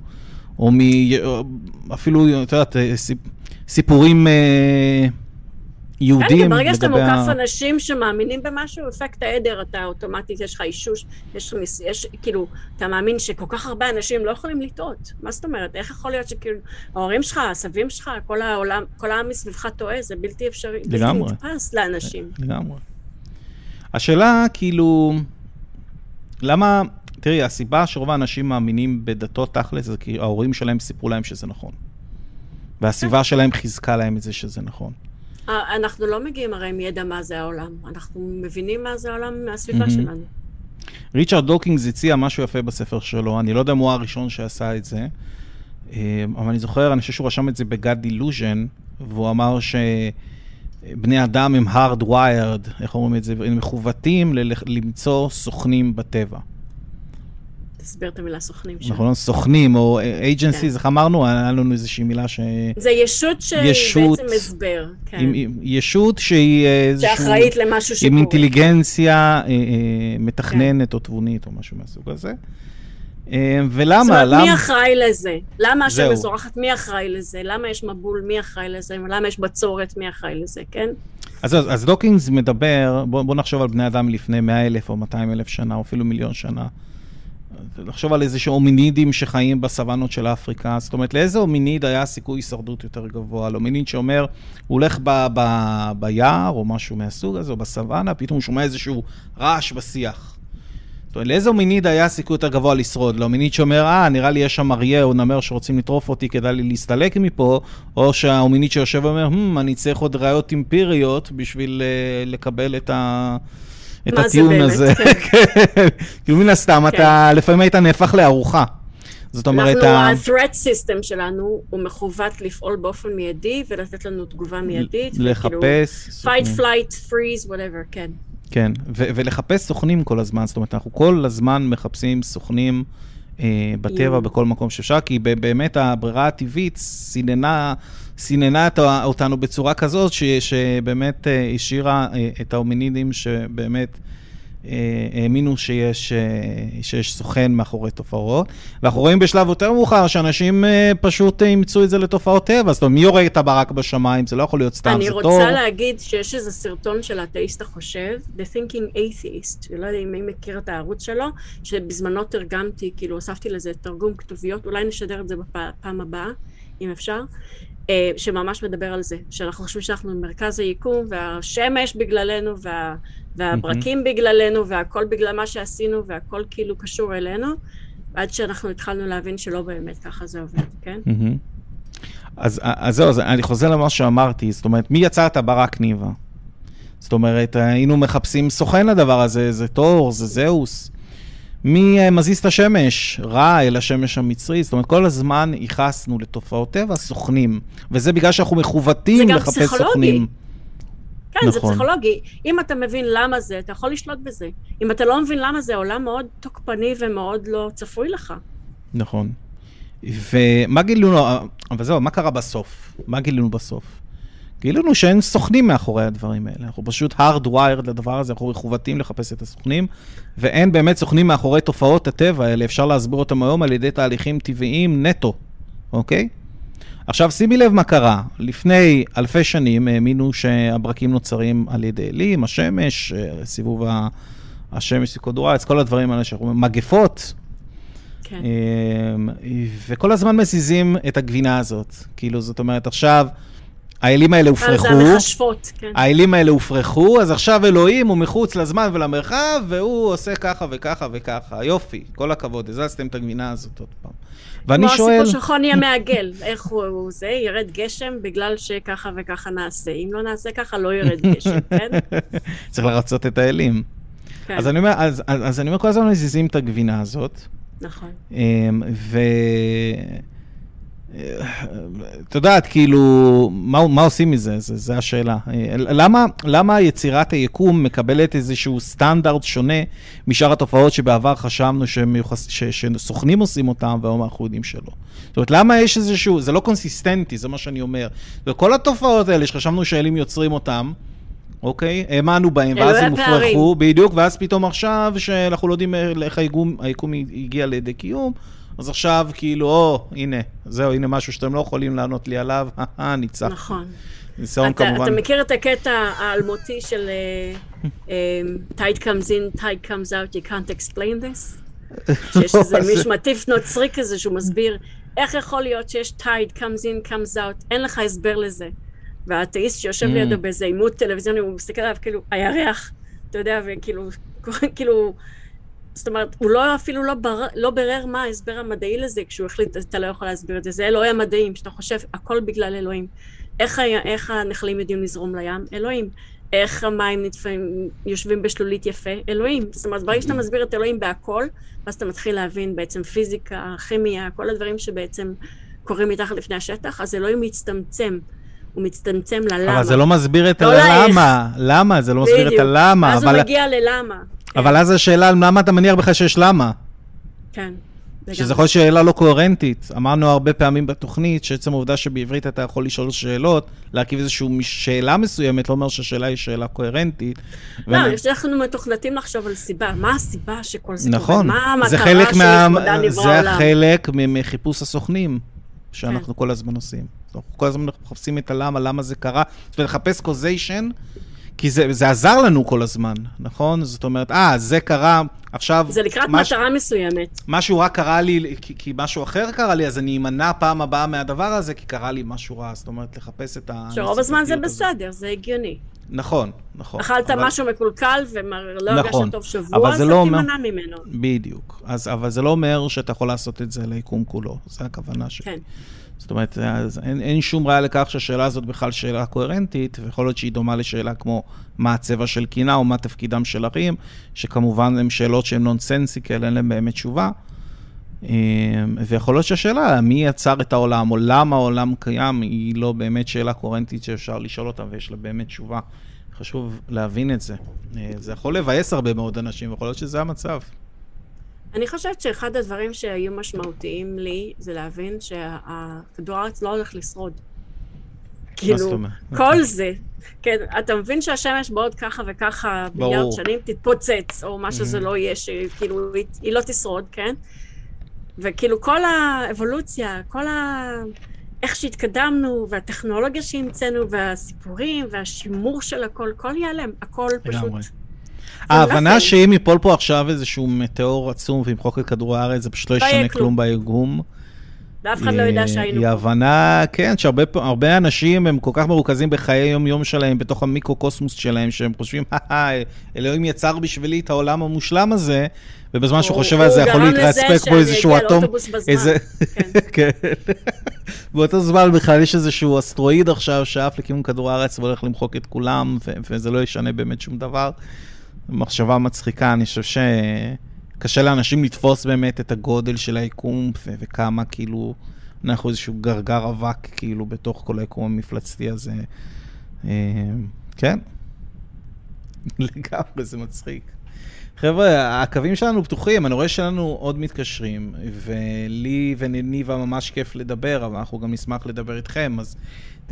או מ... אפילו, את יודעת, אה, סיפורים אה, יהודים כן, ברגע שאתה מוקף אנשים שמאמינים במשהו, אפקט העדר, אתה אוטומטית, יש לך אישוש, יש, יש, כאילו, אתה מאמין שכל כך הרבה אנשים לא יכולים לטעות. מה זאת אומרת? איך יכול להיות שכאילו, ההורים שלך, הסבים שלך, כל העולם, כל העם מסביבך טועה, זה בלתי אפשרי, לגמרי. בלתי נתפס לאנשים. לגמרי. השאלה, כאילו, למה... תראי, הסיבה שרוב האנשים מאמינים בדתות תכלס זה כי ההורים שלהם סיפרו להם שזה נכון. והסביבה שלהם חיזקה להם את זה שזה נכון. אה, אנחנו לא מגיעים הרי עם ידע מה זה העולם, אנחנו מבינים מה זה העולם מהסביבה שלנו. ריצ'רד דוקינגס הציע משהו יפה בספר שלו, אני לא יודע אם הוא הראשון שעשה את זה, אה, אבל אני זוכר, אני חושב שהוא רשם את זה ב-God Delusion, והוא אמר שבני אדם הם hardwired, איך אומרים את זה, הם מחווטים למצוא סוכנים בטבע. תסביר את המילה סוכנים שם. נכון, סוכנים, או agencies, איך אמרנו? היה לנו איזושהי מילה ש... זה ישות שהיא בעצם הסבר, כן. ישות שהיא איזשהו... שאחראית למשהו שקורה. עם אינטליגנציה אה, אה, מתכננת כן. או תבונית או משהו מהסוג הזה. אה, ולמה? זאת אומרת. מי אחראי לזה? למה השם מזורחת? מי אחראי לזה? למה יש מבול? מי אחראי לזה? למה יש בצורת? מי אחראי לזה? כן? אז, אז דוקינגס מדבר, בוא, בוא נחשוב על בני אדם לפני 100 אלף או 200 אלף שנה, או אפילו מיליון שנה. לחשוב על איזה הומינידים שחיים בסוואנות של אפריקה, זאת אומרת, לאיזה הומיניד היה סיכוי הישרדות יותר גבוה? על הומיניד שאומר, הוא הולך ב- ב- ביער או משהו מהסוג הזה, או בסוואנה, פתאום הוא שומע איזשהו רעש בשיח. זאת אומרת, לאיזה הומיניד היה סיכוי יותר גבוה לשרוד? להומיניד שאומר, אה, נראה לי יש שם אריה או נמר שרוצים לטרוף אותי, כדאי לי להסתלק מפה, או שההומיניד שיושב ואומר, hmm, אני צריך עוד ראיות אמפיריות בשביל uh, לקבל את ה... את הטיעון הזה. כן. כאילו מן הסתם, אתה כן. לפעמים היית נהפך לארוחה. זאת אומרת... אנחנו, ה-threat system שלנו הוא מכוות לפעול באופן מיידי ולתת לנו תגובה מיידית. לחפש... fight, flight, freeze, whatever, כן. כן, ולחפש סוכנים כל הזמן, זאת אומרת, אנחנו כל הזמן מחפשים סוכנים אה, בטבע, בכל מקום שאפשר, כי באמת הברירה הטבעית סיננה סיננה אותנו בצורה כזאת, ש, שבאמת אה, השאירה אה, את ההומינידים שבאמת אה, האמינו שיש, שיש סוכן מאחורי תופעות. ואנחנו רואים בשלב יותר מאוחר שאנשים פשוט אימצו את זה לתופעות טבע. זאת אומרת, מי יורג את הברק בשמיים? זה לא יכול להיות סתם, זה טוב. אני רוצה להגיד שיש איזה סרטון של האתאיסט החושב, The Thinking Atheist, לא יודע אם מי מכיר את הערוץ שלו, שבזמנו תרגמתי, כאילו הוספתי לזה תרגום כתוביות, אולי נשדר את זה בפעם הבאה, אם אפשר. אה, שממש מדבר על זה, שאנחנו חושבים שאנחנו במרכז היקום, והשמש בגללנו, וה, והברקים בגללנו, והכל בגלל מה שעשינו, והכל כאילו קשור אלינו, עד שאנחנו התחלנו להבין שלא באמת ככה זה עובד, כן? אז, אז זהו, אז אני חוזר למה שאמרתי, זאת אומרת, מי יצר את הברק ניבה? זאת אומרת, היינו מחפשים סוכן לדבר הזה, זה תור, זה זהוס. מי אה, מזיז את השמש? רע אל השמש המצרי. זאת אומרת, כל הזמן ייחסנו לתופעות טבע סוכנים. וזה בגלל שאנחנו מכוותים לחפש סוכנים. זה גם פסיכולוגי. כן, נכון. זה פסיכולוגי. אם אתה מבין למה זה, אתה יכול לשלוט בזה. אם אתה לא מבין למה זה, עולם מאוד תוקפני ומאוד לא צפוי לך. נכון. ומה גילינו, אבל זהו, מה קרה בסוף? מה גילינו בסוף? גילינו שאין סוכנים מאחורי הדברים האלה. אנחנו פשוט hardwired לדבר הזה, אנחנו מכוותים לחפש את הסוכנים, ואין באמת סוכנים מאחורי תופעות הטבע האלה, אפשר להסביר אותם היום על ידי תהליכים טבעיים נטו, אוקיי? עכשיו שימי לב מה קרה. לפני אלפי שנים האמינו שהברקים נוצרים על ידי אלים, השמש, סיבוב השמש, סיקודורץ, כל הדברים האלה שאנחנו אומרים, מגפות. כן. אמ, וכל הזמן מזיזים את הגבינה הזאת. כאילו, זאת אומרת, עכשיו... האלים האלה הופרחו. זה המכשפות, כן. האלים האלה הופרחו, אז עכשיו אלוהים הוא מחוץ לזמן ולמרחב, והוא עושה ככה וככה וככה. יופי, כל הכבוד, הזזתם את הגבינה הזאת עוד פעם. ואני שואל... כמו הסיפור של חוני המעגל, איך הוא זה, ירד גשם בגלל שככה וככה נעשה. אם לא נעשה ככה, לא ירד גשם, כן? צריך לרצות את האלים. כן. אז אני אומר, אז, אז, אז אני אומר, כל הזמן מזיזים את הגבינה הזאת. נכון. אמ, ו... את יודעת, כאילו, מה, מה עושים מזה? זו השאלה. למה, למה יצירת היקום מקבלת איזשהו סטנדרט שונה משאר התופעות שבעבר חשבנו שמיוחס, ש, שסוכנים עושים אותם, והיום אנחנו יודעים שלא? זאת אומרת, למה יש איזשהו, זה לא קונסיסטנטי, זה מה שאני אומר. וכל התופעות האלה שחשבנו שאלים יוצרים אותם, אוקיי? האמנו בהם, ואז הם הופרחו, בדיוק, ואז פתאום עכשיו, שאנחנו לא יודעים איך היקום, היקום הגיע לידי קיום, אז עכשיו כאילו, או, הנה, זהו, הנה משהו שאתם לא יכולים לענות לי עליו, אה, ניצח. נכון. ניסיון כמובן. אתה מכיר את הקטע האלמותי של uh, um, tide comes in, tide comes out, you can't explain this? שיש איזה מישהו מטיף נוצרי כזה שהוא מסביר איך יכול להיות שיש tide comes in, comes out, אין לך הסבר לזה. והאתאיסט שיושב mm. לידו באיזה עימות טלוויזיוני, הוא מסתכל עליו כאילו, הירח, אתה יודע, וכאילו, כאילו, זאת אומרת, הוא לא אפילו לא, בר, לא ברר מה ההסבר המדעי לזה כשהוא החליט, אתה לא יכול להסביר את זה. זה אלוהי המדעים, שאתה חושב, הכל בגלל אלוהים. איך, איך הנחלים יודעים לזרום לים? אלוהים. איך המים נטפים, יושבים בשלולית יפה? אלוהים. זאת אומרת, ברגע שאתה מסביר את אלוהים בהכל, אז אתה מתחיל להבין בעצם פיזיקה, כימיה, כל הדברים שבעצם קורים מתחת לפני השטח, אז אלוהים מצטמצם. הוא מצטמצם ללמה. אבל זה לא מסביר את לא הלמה. למה? זה לא מסביר את הלמה. אז אבל... הוא מגיע ללמה. אבל אז השאלה, למה אתה מניח בכלל שיש למה? כן. שזה יכול להיות שאלה לא קוהרנטית. אמרנו הרבה פעמים בתוכנית, שעצם העובדה שבעברית אתה יכול לשאול שאלות, להרכיב איזושהי שאלה מסוימת, לא אומר שהשאלה היא שאלה קוהרנטית. לא, ואני... אנחנו מתוכנתים לחשוב על סיבה. מה הסיבה שכל זה נכון, קורה? מה המטרה שלכבודה נברא עולם? זה חלק מחיפוש הסוכנים שאנחנו כן. כל הזמן עושים. אנחנו כל הזמן מחפשים את הלמה, למה זה קרה. זאת אומרת, לחפש קוזיישן. כי זה, זה עזר לנו כל הזמן, נכון? זאת אומרת, אה, זה קרה, עכשיו... זה לקראת מש... מטרה מסוימת. משהו רע קרה לי, כי, כי משהו אחר קרה לי, אז אני אמנע פעם הבאה מהדבר הזה, כי קרה לי משהו רע. זאת אומרת, לחפש את ה... שרוב הזמן זה בסדר. זה הגיוני. נכון, נכון. אכלת אבל... משהו מקולקל ולא הרגשת נכון, טוב שבוע, אז לא תימנע אומר... ממנו. בדיוק. אז, אבל זה לא אומר שאתה יכול לעשות את זה ליקום כולו, זו הכוונה שלי. כן. זאת אומרת, אין, אין שום ראיה לכך שהשאלה הזאת בכלל שאלה קוהרנטית, ויכול להיות שהיא דומה לשאלה כמו מה הצבע של קינה או מה תפקידם של ערים, שכמובן הן שאלות שהן נונסנסיקל, אין להן באמת תשובה. אמ, ויכול להיות שהשאלה, מי יצר את העולם, או למה העולם קיים, היא לא באמת שאלה קוהרנטית שאפשר לשאול אותה, ויש לה באמת תשובה. חשוב להבין את זה. אה, זה יכול לבאס הרבה מאוד אנשים, ויכול להיות שזה המצב. אני חושבת שאחד הדברים שהיו משמעותיים לי זה להבין שהכדור הארץ לא הולך לשרוד. כאילו, כל זה, כן, אתה מבין שהשמש בעוד ככה וככה מיליארד שנים תתפוצץ, או מה שזה mm-hmm. לא יהיה, שכאילו היא, היא לא תשרוד, כן? וכאילו כל האבולוציה, כל ה... איך שהתקדמנו, והטכנולוגיה שהמצאנו, והסיפורים, והשימור של הכל, הכל ייעלם, הכל פשוט... ההבנה שאם ייפול פה עכשיו איזשהו מטאור עצום וימחוק את כדור הארץ, זה פשוט לא ישנה כלום בארגום. ואף אחד לא ידע שהיינו היא. הבנה, כן, שהרבה אנשים הם כל כך מרוכזים בחיי היום-יום שלהם, בתוך המיקרו-קוסמוס שלהם, שהם חושבים, "הא, אלוהים יצר בשבילי את העולם המושלם הזה, ובזמן שהוא הוא- חושב על זה, הוא יכול גרם להתרספק לזה בו איזשהו שאני אגיע אטום. לאוטובוס בזמן. כן. כן. באותו זמן בכלל יש איזשהו אסטרואיד עכשיו שעף לכיוון כדור הארץ והולך למחוק את כולם, וזה לא ישנה באמת שום דבר. מחשבה מצחיקה, אני חושב שקשה לאנשים לתפוס באמת את הגודל של היקום, ו- וכמה כאילו אנחנו איזשהו גרגר אבק כאילו בתוך כל היקום המפלצתי הזה. אה, כן, לגמרי, זה מצחיק. חבר'ה, הקווים שלנו פתוחים, אני רואה שלנו עוד מתקשרים, ולי ולניבה ממש כיף לדבר, אבל אנחנו גם נשמח לדבר איתכם, אז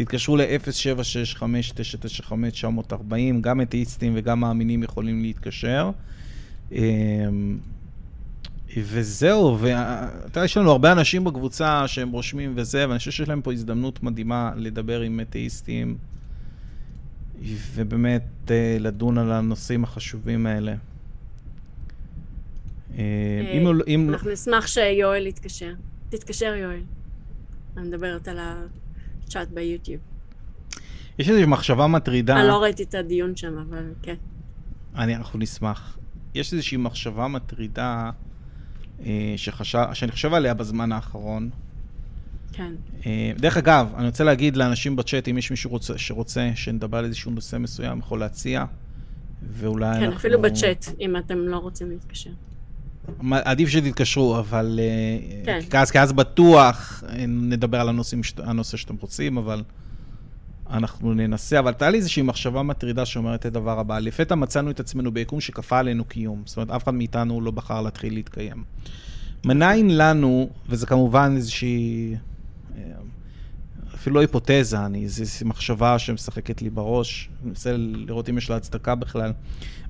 תתקשרו ל-0765-995-940, גם אתאיסטים וגם מאמינים יכולים להתקשר. אמ, וזהו, ואתה יש לנו הרבה אנשים בקבוצה שהם רושמים וזה, ואני חושב שיש להם פה הזדמנות מדהימה לדבר עם אתאיסטים, ובאמת אה, לדון על הנושאים החשובים האלה. אה, אם הוא- אם... אנחנו נשמח שיואל יתקשר. תתקשר, יואל. אני מדברת על הצ'אט ביוטיוב. יש איזושהי מחשבה מטרידה, אני לא ראיתי את הדיון שם, אבל כן. אני, אנחנו נשמח. יש איזושהי מחשבה מטרידה אה, שחשב, שאני חושב עליה בזמן האחרון. כן. אה, דרך אגב, אני רוצה להגיד לאנשים בצ'אט, אם יש מישהו רוצה, שרוצה שנדבר על איזשהו נושא מסוים, יכול להציע, ואולי כן, אנחנו... אפילו בצ'אט, אם אתם לא רוצים להתקשר. עדיף שתתקשרו, אבל... אה, כן. כי אז, כי אז בטוח אה, נדבר על הנושאים, הנושא שאתם רוצים, אבל אנחנו ננסה. אבל הייתה לי איזושהי מחשבה מטרידה שאומרת את הדבר הבא. לפתע מצאנו את עצמנו ביקום שכפה עלינו קיום. זאת אומרת, אף אחד מאיתנו לא בחר להתחיל להתקיים. מניין לנו, וזה כמובן איזושהי... אפילו לא היפותזה, אני, זו מחשבה שמשחקת לי בראש, אני מנסה לראות אם יש לה הצדקה בכלל.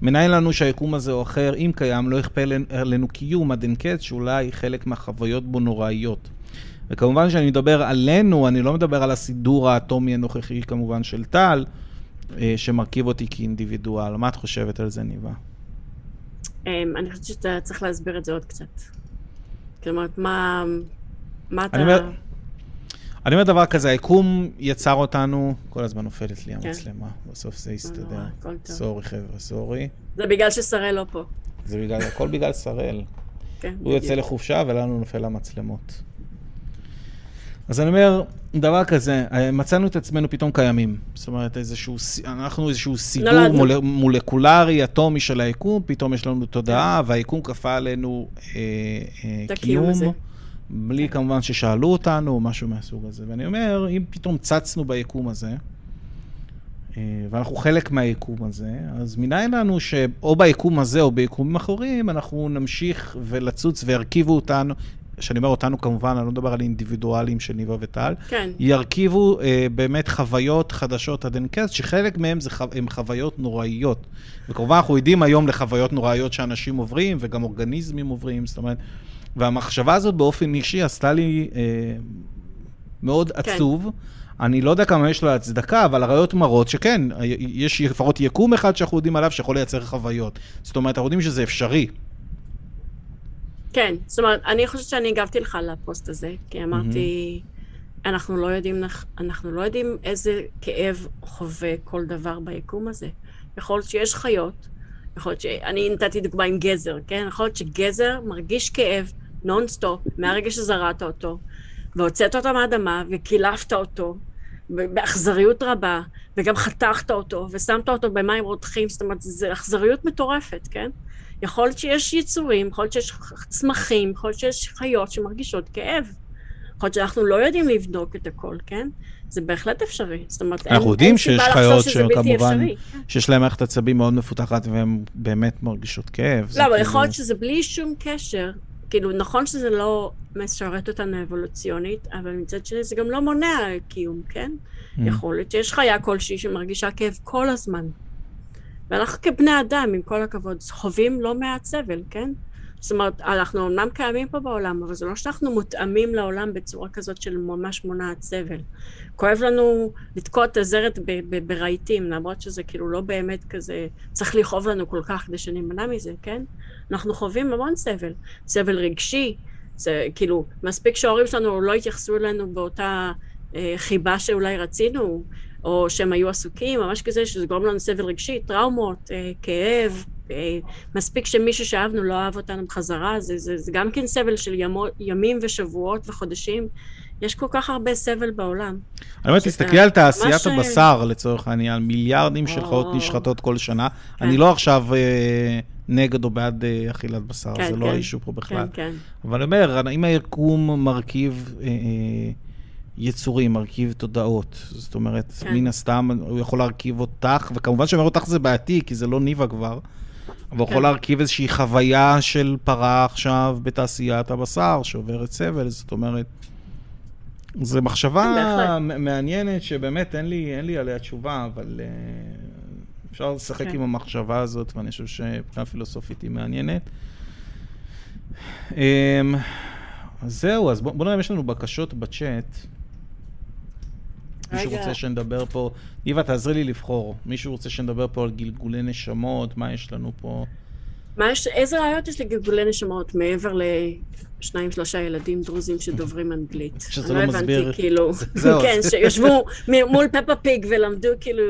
מניין לנו שהיקום הזה או אחר, אם קיים, לא יכפה עלינו קיום עד אין קץ, שאולי חלק מהחוויות בו נוראיות. וכמובן שאני מדבר עלינו, אני לא מדבר על הסידור האטומי הנוכחי כמובן של טל, אה, שמרכיב אותי כאינדיבידואל. מה את חושבת על זה, ניבה? אמ, אני חושבת שאתה צריך להסביר את זה עוד קצת. כלומר, מה... מה אתה... אני אומר, דבר כזה, היקום יצר אותנו, כל הזמן נופלת לי כן. המצלמה, בסוף זה יסתדר. טוב. סורי חבר'ה, סורי. זה בגלל ששראל לא פה. זה בגלל, הכל בגלל שראל. כן, הוא יוצא. לחופשה ולנו נופל המצלמות. אז אני אומר, דבר כזה, אה, מצאנו את עצמנו פתאום קיימים. זאת אומרת, איזשהו, אנחנו איזשהו סידור נולדנו. מול, מולקולרי, אטומי של היקום, פתאום יש לנו תודעה, והיקום כפה עלינו אה, אה, קיום, הזה. בלי כמובן ששאלו אותנו, או משהו מהסוג הזה. ואני אומר, אם פתאום צצנו ביקום הזה, אה, ואנחנו חלק מהיקום הזה, אז מניין לנו שאו ביקום הזה או ביקומים אחרים, אנחנו נמשיך ולצוץ וירכיבו אותנו, כשאני אומר אותנו כמובן, אני לא מדבר על אינדיבידואלים של ניבה וטל, כן, ירכיבו אה, באמת חוויות חדשות עד אין קץ, שחלק מהם זה, חו- הם חוויות נוראיות. וכמובן אנחנו עדים היום לחוויות נוראיות שאנשים עוברים, וגם אורגניזמים עוברים, זאת אומרת, והמחשבה הזאת באופן אישי עשתה לי אה, מאוד כן. עצוב. אני לא יודע כמה יש לה הצדקה, אבל הראיות מראות שכן, יש לפחות יקום אחד שאנחנו יודעים עליו שיכול לייצר חוויות. זאת אומרת, אנחנו יודעים שזה אפשרי. כן. זאת אומרת, אני חושבת שאני הגבתי לך לפוסט הזה, כי אמרתי, אנחנו לא יודעים, נח- אנחנו לא יודעים איזה כאב חווה כל דבר ביקום הזה. יכול להיות שיש חיות, יכול להיות ש... אני נתתי דוגמה עם גזר, כן? יכול להיות שגזר מרגיש כאב נונסטופ מהרגע שזרעת אותו, והוצאת אותו מהאדמה וקילפת אותו באכזריות רבה, וגם חתכת אותו ושמת אותו במים רותחים, זאת אומרת, זו אכזריות מטורפת, כן? יכול להיות שיש יצורים, יכול להיות שיש צמחים, יכול להיות שיש חיות שמרגישות כאב. יכול להיות שאנחנו לא יודעים לבדוק את הכל, כן? זה בהחלט אפשרי. זאת אומרת, אין, אנחנו יודעים אין שיש סיבה לחשוב חיות שזה בלתי שכמובן, אפשרי. כן. שיש להן מערכת עצבים מאוד מפותחת והן באמת מרגישות כאב. לא, אבל כאילו- יכול להיות שזה בלי שום קשר. כאילו, נכון שזה לא משרת אותנו אבולוציונית, אבל מצד שני זה גם לא מונע קיום, כן? Mm. יכול להיות שיש חיה כלשהי שמרגישה כאב כל הזמן. ואנחנו כבני אדם, עם כל הכבוד, חווים לא מעט סבל, כן? זאת אומרת, אנחנו אומנם קיימים פה בעולם, אבל זה לא שאנחנו מותאמים לעולם בצורה כזאת של ממש מונעת סבל. כואב לנו לתקוע את הזרת ברהיטים, למרות שזה כאילו לא באמת כזה, צריך לכאוב לנו כל כך כדי שנימנע מזה, כן? אנחנו חווים המון סבל. סבל רגשי, זה כאילו, מספיק שההורים שלנו לא התייחסו אלינו באותה אה, חיבה שאולי רצינו, או שהם היו עסוקים, ממש כזה שזה גורם לנו סבל רגשי, טראומות, אה, כאב, אה, מספיק שמישהו שאהבנו לא אהב אותנו בחזרה, זה, זה, זה גם כן סבל של ימו, ימים ושבועות וחודשים. יש כל כך הרבה סבל בעולם. אני אומר, תסתכלי על תעשיית הבשר, לצורך העניין, מיליארדים של חיות נשחטות כל שנה. כן. אני לא עכשיו אה, נגד או בעד אה, אכילת בשר, כן, זה לא כן. האישו פה בכלל. כן, כן. אבל אני אומר, אם היקום מרכיב... יצורים, מרכיב תודעות. זאת אומרת, כן. מן הסתם הוא יכול להרכיב אותך, וכמובן שאומר אותך זה בעייתי, כי זה לא ניבה כבר, אבל הוא כן. יכול להרכיב איזושהי חוויה של פרה עכשיו בתעשיית הבשר, שעוברת סבל, זאת אומרת, זו מחשבה כן, מעניינת שבאמת אין לי, אין לי עליה תשובה, אבל uh, אפשר לשחק כן. עם המחשבה הזאת, ואני חושב שמבחינה פילוסופית היא מעניינת. Um, אז זהו, אז בואו בוא נראה אם יש לנו בקשות בצ'אט. מישהו רוצה שנדבר פה, איווה, תעזרי לי לבחור. מישהו רוצה שנדבר פה על גלגולי נשמות, מה יש לנו פה? מה יש, איזה ראיות יש לגלגולי נשמות מעבר לשניים, שלושה ילדים דרוזים שדוברים אנגלית? שזה לא, לא מסביר. אני לא הבנתי, כאילו, כן, שישבו מול פפה פיג ולמדו, כאילו,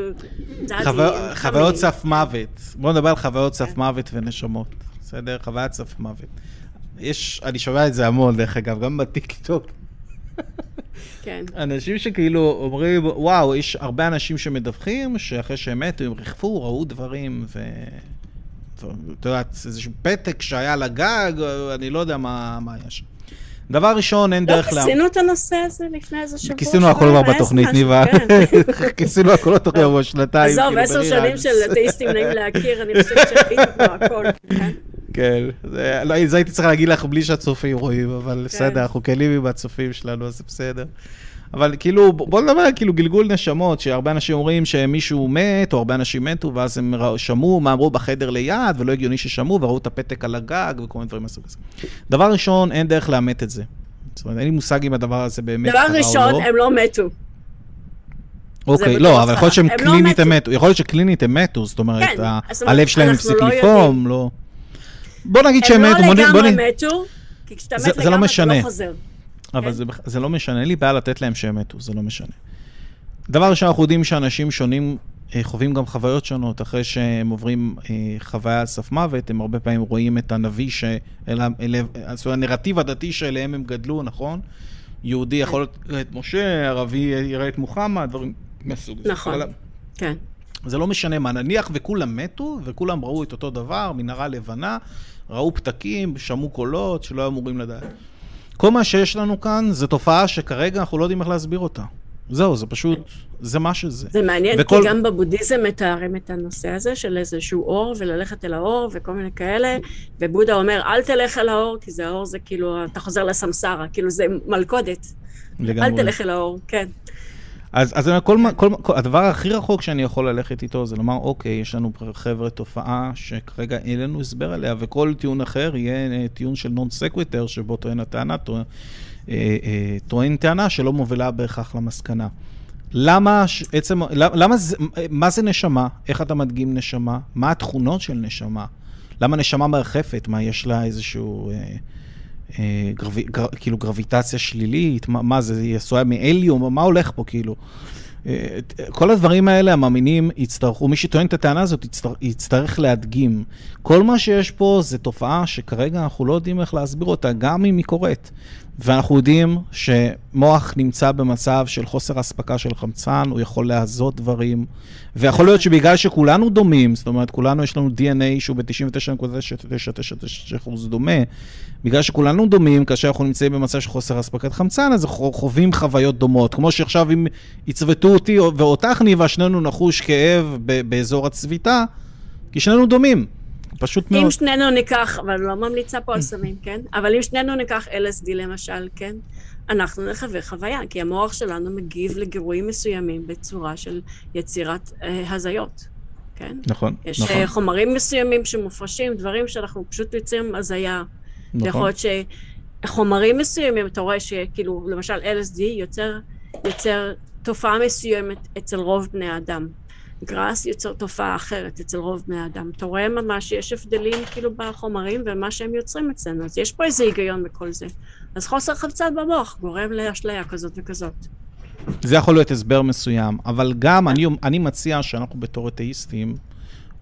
חוויות סף מוות. בואו נדבר על חוויות סף וואו. ונשמות, בסדר? חוויית סף מוות. יש, אני שומע את זה המון, דרך אגב, גם בטיקטוק. כן. אנשים שכאילו אומרים, וואו, יש הרבה אנשים שמדווחים שאחרי שהם מתו, הם ריחפו, ראו דברים, ו... את יודעת, איזשהו פתק שהיה על הגג, אני לא יודע מה, מה היה שם. דבר ראשון, אין לא דרך ל... לא כיסינו את הנושא הזה לפני איזה שבוע. כיסינו הכל כבר בתוכנית, ניבה. כן. כיסינו הכל בתוכנית כבר שנתיים. עזוב, כאילו, עשר שנים של אתאיסטים נעים להכיר, אני חושבת כבר הכל. כן, לא, זה הייתי צריך להגיד לך בלי שהצופים רואים, אבל כן. בסדר, אנחנו כלים עם הצופים שלנו, אז זה בסדר. אבל כאילו, בוא נדבר על כאילו גלגול נשמות, שהרבה אנשים אומרים שמישהו מת, או הרבה אנשים מתו, ואז הם שמעו מה אמרו בחדר ליד, ולא הגיוני ששמעו, וראו את הפתק על הגג, וכל מיני דברים מהסוג הזה. דבר ראשון, אין דרך לאמת את זה. זאת אומרת, אין לי מושג אם הדבר הזה באמת קרה או לא. דבר ראשון, הם לא מתו. אוקיי, לא, אבל יכול להיות שהם לא קלינית הם מתו. יכול להיות שקלינית הם מתו, זאת אומרת, כן, הלב שלהם הפסיק לא לפעום, לא... בוא נגיד שהם מתו. הם לא לגמרי מתו, כי כשאתה מת לגמרי אתה לא חוזר. אבל כן? זה, לא משנה, אין לי בעיה לתת להם שהם מתו, זה לא משנה. דבר ראשון, אנחנו יודעים שאנשים שונים אה, חווים גם חוויות שונות. אחרי שהם עוברים אה, חוויה על סף מוות, הם הרבה פעמים רואים את הנביא, שאלה, אלה, זאת אומרת, הנרטיב הדתי שאליהם הם גדלו, נכון? יהודי כן. יכול לראות את משה, ערבי יראה את מוחמד, דברים מסוג זה. נכון, כן. זה לא משנה מה, נניח וכולם מתו, וכולם ראו את אותו דבר, מנהרה לבנה, ראו פתקים, שמעו קולות שלא היו אמורים לדעת. כל מה שיש לנו כאן זה תופעה שכרגע אנחנו לא יודעים איך להסביר אותה. זהו, זה פשוט, זה מה שזה. זה מעניין, וכל... כי גם בבודהיזם מתארים את הנושא הזה של איזשהו אור, וללכת אל האור, וכל מיני כאלה, ובודה אומר, אל תלך אל האור, כי זה האור זה כאילו, אתה חוזר לסמסרה, כאילו זה מלכודת. לגמרי. אל תלך אל האור, כן. אז, אז כל, כל, כל, הדבר הכי רחוק שאני יכול ללכת איתו זה לומר, אוקיי, יש לנו חבר'ה תופעה שכרגע אין לנו הסבר עליה, וכל טיעון אחר יהיה אה, טיעון של non sequitur, שבו טוען הטענה, אה, אה, טוען טענה שלא מובילה בהכרח למסקנה. למה עצם, למה זה, מה זה נשמה? איך אתה מדגים נשמה? מה התכונות של נשמה? למה נשמה מרחפת? מה, יש לה איזשהו... אה, גרו, גר, כאילו גרביטציה שלילית, מה, מה זה, היא עשויה מאליום, מה הולך פה כאילו? אה, כל הדברים האלה, המאמינים יצטרכו, מי שטוען את הטענה הזאת יצטר, יצטרך להדגים. כל מה שיש פה זה תופעה שכרגע אנחנו לא יודעים איך להסביר אותה, גם אם היא קורית. ואנחנו יודעים שמוח נמצא במצב של חוסר אספקה של חמצן, הוא יכול להזות דברים, ויכול להיות שבגלל שכולנו דומים, זאת אומרת, כולנו יש לנו DNA שהוא ב-99.999% דומה, בגלל שכולנו דומים, כאשר אנחנו נמצאים במצב של חוסר אספקת חמצן, אז אנחנו חווים חוויות דומות. כמו שעכשיו אם יצוותו אותי ואותך ניבה, שנינו נחוש כאב באזור הצביתה, כי שנינו דומים. פשוט מאוד. אם שנינו ניקח, אבל לא ממליצה פה על סמים, כן? אבל אם שנינו ניקח LSD למשל, כן? אנחנו נחווה חוויה, כי המוח שלנו מגיב לגירויים מסוימים בצורה של יצירת אה, הזיות, כן? נכון, יש נכון. יש אה, חומרים מסוימים שמופרשים, דברים שאנחנו פשוט יוצרים הזיה. נכון. יכול להיות שחומרים מסוימים, אתה רואה שכאילו, למשל LSD יוצר, יוצר תופעה מסוימת אצל רוב בני האדם. גראס יוצר תופעה אחרת אצל רוב בני האדם. אתה רואה ממש שיש הבדלים כאילו בחומרים ומה שהם יוצרים אצלנו, אז יש פה איזה היגיון בכל זה. אז חוסר חמצן במוח גורם לאשליה כזאת וכזאת. זה יכול להיות הסבר מסוים, אבל גם אני, אני מציע שאנחנו בתור אתאיסטים,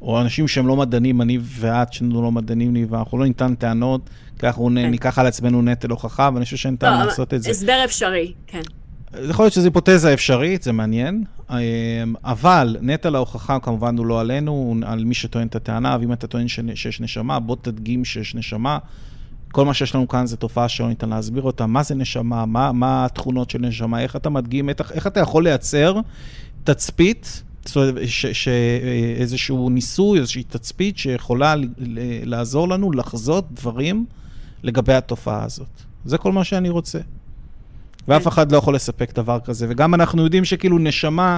או אנשים שהם לא מדענים, אני ואת, שאנחנו לא מדענים, ואנחנו לא ניתן טענות, כי אנחנו כן. ניקח על עצמנו נטל הוכחה, ואני חושב שאין טעם לא, לעשות את זה. הסבר אפשרי, כן. יכול להיות שזו היפותזה אפשרית, זה מעניין, אמ, אבל נטל ההוכחה כמובן הוא לא עלינו, הוא על מי שטוען את הטענה, ואם אתה טוען שיש נשמה, בוא תדגים שיש נשמה. כל מה שיש לנו כאן זה תופעה שלא ניתן להסביר אותה. מה זה נשמה? מה, מה התכונות של נשמה? איך אתה מדגים? איך, איך אתה יכול לייצר תצפית, זאת אומרת, איזשהו ניסוי, איזושהי תצפית שיכולה לעזור לנו לחזות דברים לגבי התופעה הזאת. זה כל מה שאני רוצה. ואף. אחד לא יכול לספק דבר כזה. וגם אנחנו יודעים שכאילו נשמה,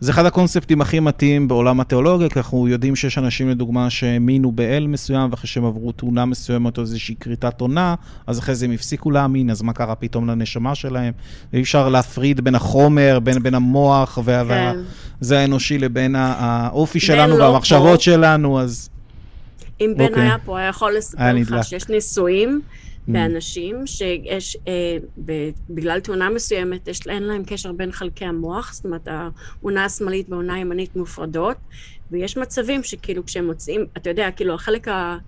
זה אחד הקונספטים הכי מתאים בעולם התיאולוגיה, כי אנחנו יודעים שיש אנשים, לדוגמה, שהאמינו באל מסוים, ואחרי שהם עברו תאונה מסוימת או איזושהי כריתת עונה, אז אחרי זה הם הפסיקו להאמין, אז מה קרה פתאום לנשמה שלהם? ואי אפשר להפריד בין החומר, בין, בין המוח, וה, וה, כן. זה האנושי לבין האופי שלנו לא והמחשבות פה. שלנו, אז... אם בן אוקיי. היה פה, היה יכול לספר. לך שיש ניסויים Mm. באנשים שיש, אה, ב- בגלל תאונה מסוימת, יש, אין להם קשר בין חלקי המוח, זאת אומרת, האונה השמאלית והאונה הימנית מופרדות, ויש מצבים שכאילו כשהם מוצאים, אתה יודע, כאילו החלק ה...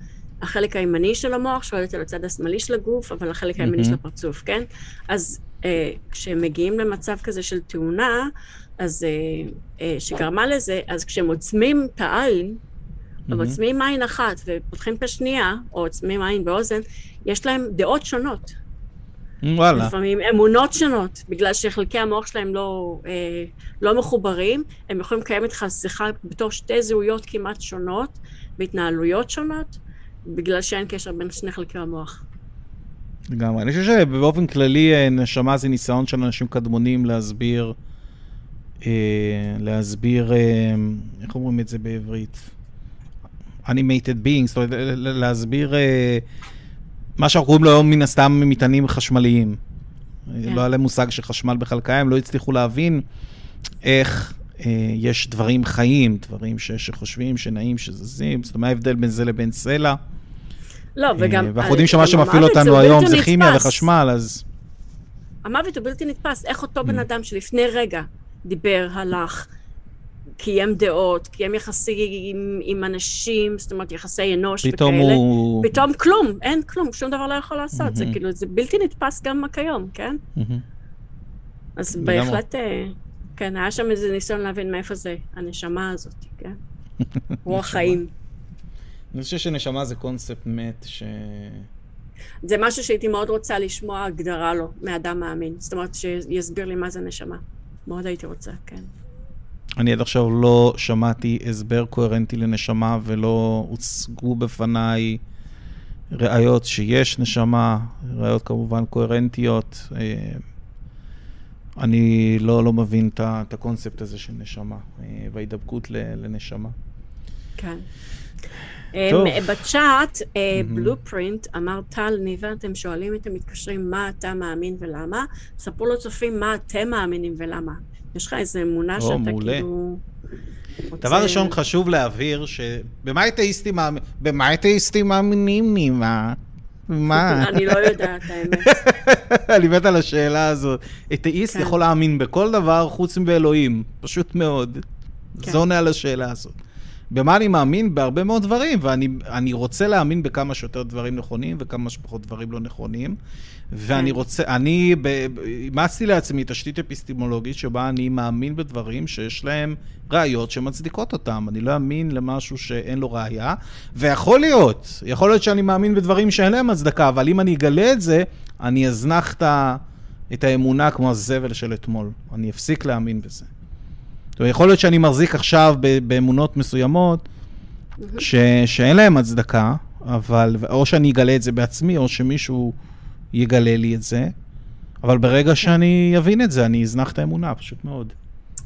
החלק הימני של המוח שולט על הצד השמאלי של הגוף, אבל החלק הימני מהמם. של הפרצוף, כן? אז אה, כשהם מגיעים למצב כזה של תאונה, אז אה, אה, שגרמה לזה, אז כשהם עוצמים את העין, מהמם. עוצמים עין אחת ופותחים פה שנייה, או עוצמים עין ואוזן, יש להם דעות שונות. וואלה. לפעמים אמונות שונות, בגלל שחלקי המוח שלהם לא, אה, לא מחוברים, הם יכולים לקיים איתך שיחה בתור שתי זהויות כמעט שונות, בהתנהלויות שונות, בגלל שאין קשר בין שני חלקי המוח. לגמרי. אני חושב שבאופן כללי אה, נשמה זה ניסיון של אנשים קדמונים להסביר, אה, להסביר, אה, איך אומרים את זה בעברית? Animated beings, זאת אומרת, להסביר אה, מה שאנחנו קוראים לו היום מן הסתם מטענים חשמליים. כן. לא היה להם מושג שחשמל בכלל קיים, לא הצליחו להבין איך אה, יש דברים חיים, דברים ש, שחושבים, שנעים, שזזים, זאת אומרת, מה ההבדל בין זה לבין סלע? לא, וגם... אה, ואנחנו יודעים שמה שמפעיל אותנו היום זה כימיה. וחשמל, אז... המוות הוא בלתי נתפס. איך אותו Mm. בן אדם שלפני רגע דיבר, הלך, קיים דעות, קיים יחסים עם אנשים, זאת אומרת יחסי אנוש פתאום וכאלה, הוא... פתאום כלום, אין כלום, שום דבר לא יכול לעשות. זה מהמם. כאילו, זה בלתי נתפס גם כיום, כן? מהמם. אז. בהחלט, אה, כן, היה שם איזה ניסיון להבין מאיפה זה, הנשמה הזאת, כן? רוח. חיים. אני חושב שנשמה זה קונספט מת, ש... זה משהו שהייתי מאוד רוצה לשמוע הגדרה לו, מאדם מאמין. זאת אומרת, שיסביר לי מה זה נשמה. מאוד הייתי רוצה, כן. אני עד עכשיו לא שמעתי הסבר קוהרנטי לנשמה ולא הוצגו בפניי ראיות שיש נשמה, ראיות כמובן קוהרנטיות. אה, אני לא, לא מבין את הקונספט הזה של נשמה אה, וההידבקות לנשמה. כן. טוב. אמ, בצ'אט. בלופרינט, אמר טל ניבר, אתם שואלים את המתקשרים מה אתה מאמין ולמה, ספרו לציפים מה אתם מאמינים ולמה. יש לך איזו אמונה או, שאתה מעולה. כאילו... רוצה- דבר ראשון, חשוב להבהיר שבמה אתאיסטים מאמ- במה אתאיסטים מאמינים, נימה? מה? אני לא יודעת, האמת. אני מת על השאלה הזאת. אתאיסט כן. יכול להאמין בכל דבר חוץ מבאלוהים, פשוט מאוד. כן. זה עונה על השאלה הזאת. במה אני מאמין? בהרבה מאוד דברים, ואני אני רוצה להאמין בכמה שיותר דברים נכונים וכמה שפחות דברים לא נכונים. ואני כן. רוצה, אני אימצתי לעצמי תשתית אפיסטימולוגית שבה אני מאמין בדברים שיש להם ראיות שמצדיקות אותם. אני לא אאמין למשהו שאין לו ראייה, ויכול להיות, יכול להיות שאני מאמין בדברים שאין להם הצדקה, אבל אם אני אגלה את זה, אני אזנח את האמונה כמו הזבל של אתמול. אני אפסיק להאמין בזה. יכול להיות שאני מחזיק עכשיו באמונות מסוימות ש, שאין להן הצדקה, אבל או שאני אגלה את זה בעצמי, או שמישהו יגלה לי את זה, אבל ברגע שאני אבין את זה, אני אזנח את האמונה, פשוט מאוד.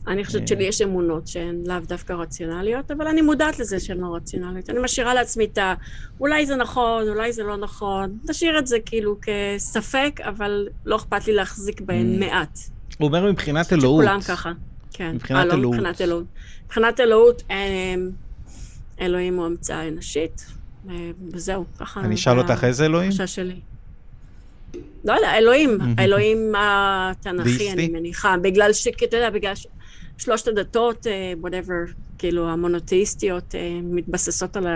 אני חושבת שלי יש אמונות שהן לאו דווקא רציונליות, אבל אני מודעת לזה שהן לא רציונליות. אני משאירה לעצמי את ה... אולי זה נכון, אולי זה לא נכון. נשאיר את זה כאילו כספק, אבל לא אכפת לי להחזיק בהן Mm. מעט. הוא אומר מבחינת אלוהות. שכולם ככה. כן. מבחינת אה, לא אלוהות. מבחינת אלוהות. מבחינת אלוהות, אמ, אלוהים הוא המצאה אנושית, אה, וזהו, ככה... אני אשאל אותך איזה אלוהים? החשש שלי. לא יודע, אלוהים, האלוהים התנ"כי? אני מניחה, בגלל ש... אתה יודע, בגלל ש... שלושת הדתות, אה, whatever, כאילו המונותאיסטיות, אה, מתבססות על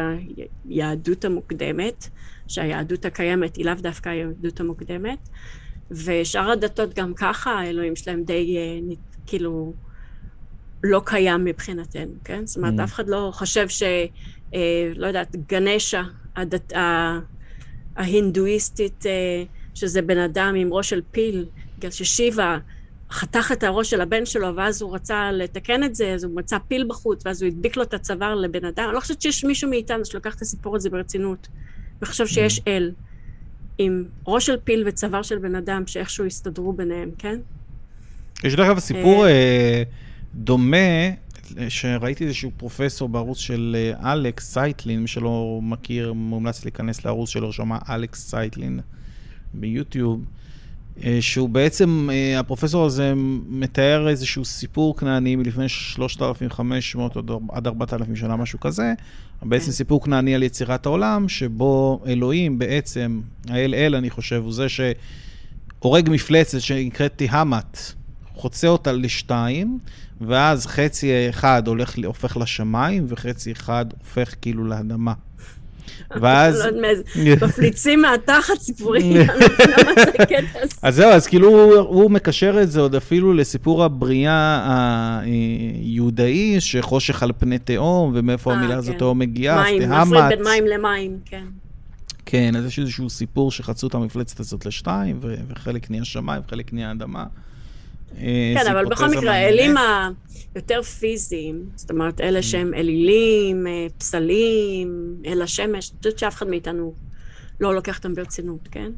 היהדות המוקדמת, שהיהדות הקיימת היא לאו דווקא היהדות המוקדמת, ושאר הדתות גם ככה, האלוהים שלהם די, אה, כאילו, לא קיים מבחינתנו, כן? זאת אומרת, Mm. אף אחד לא חושב ש... אה, לא יודעת, גנשה, הדת, ה- ההינדואיסטית, אה, שזה בן אדם עם ראש של פיל, בגלל ששיבה חתך את הראש של הבן שלו, ואז הוא רצה לתקן את זה, אז הוא מצא פיל בחוץ, ואז הוא הדביק לו את הצוואר לבן אדם. אני לא חושבת שיש מישהו מאיתנו שלוקח את הסיפור הזה ברצינות, וחושב שיש אל עם ראש של פיל וצוואר של בן אדם, שאיכשהו יסתדרו ביניהם, כן? יש דרך אגב סיפור אה, דומה, שראיתי איזשהו פרופסור בערוץ של אה, אלכס סייטלין, מי שלא מכיר, מומלץ להיכנס לערוץ שלו, שמע אלכס סייטלין ביוטיוב, אה, שהוא בעצם, אה, הפרופסור הזה מתאר איזשהו סיפור כנעני מלפני 3,500 עד- עד 4,000 שנה, משהו כזה, בעצם כן. סיפור כנעני על יצירת העולם, שבו אלוהים בעצם, האל אל, אני חושב, הוא זה ש... הורג מפלצת שנקראת תיהמת, חוצה אותה לשתיים, ואז חצי אחד הולך, הופך לשמיים, וחצי אחד הופך כאילו לאדמה. ואז... לא מאיזה- מפליצים מהתחת סיפורים, אני לא זה הזה. אז זהו, אז כאילו הוא, מקשר את זה עוד אפילו לסיפור הבריאה היהודאי, שחושך על פני תהום, ומאיפה אה, המילה הזאת כן. תהום מגיעה, אז מים, תהמת. מפריד בין מים למים, כן. כן, אז יש איזשהו סיפור שחצו את המפלצת הזאת לשתיים, וחלק נהיה שמיים וחלק נהיה אדמה. אה, כן, אבל בכל מקרה. האלים היותר פיזיים, זאת אומרת, אלה שהם אלילים, אה, פסלים, אל השמש, אני חושבת שאף אחד מאיתנו לא לוקח אותם ברצינות, כן?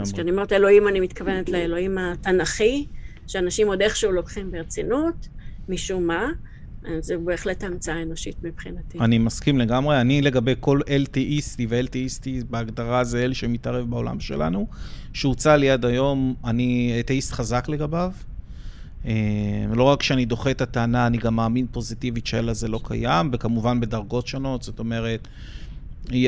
אז. כשאני אומרת אלוהים, אני מתכוונת לאלוהים התנ"כי, שאנשים עוד איכשהו לוקחים ברצינות, משום מה, זה בהחלט המצאה אנושית מבחינתי. אני מסכים לגמרי. אני לגבי כל אל תאיסטי, ואל תאיסטי בהגדרה זה אל שמתערב בעולם שלנו, שהוצע לי עד היום, אני אתאיסט חזק לגביו. אה, לא רק שאני דוחה את הטענה, אני גם מאמין פוזיטיבית שהאל הזה לא קיים, וכמובן בדרגות שונות, זאת אומרת,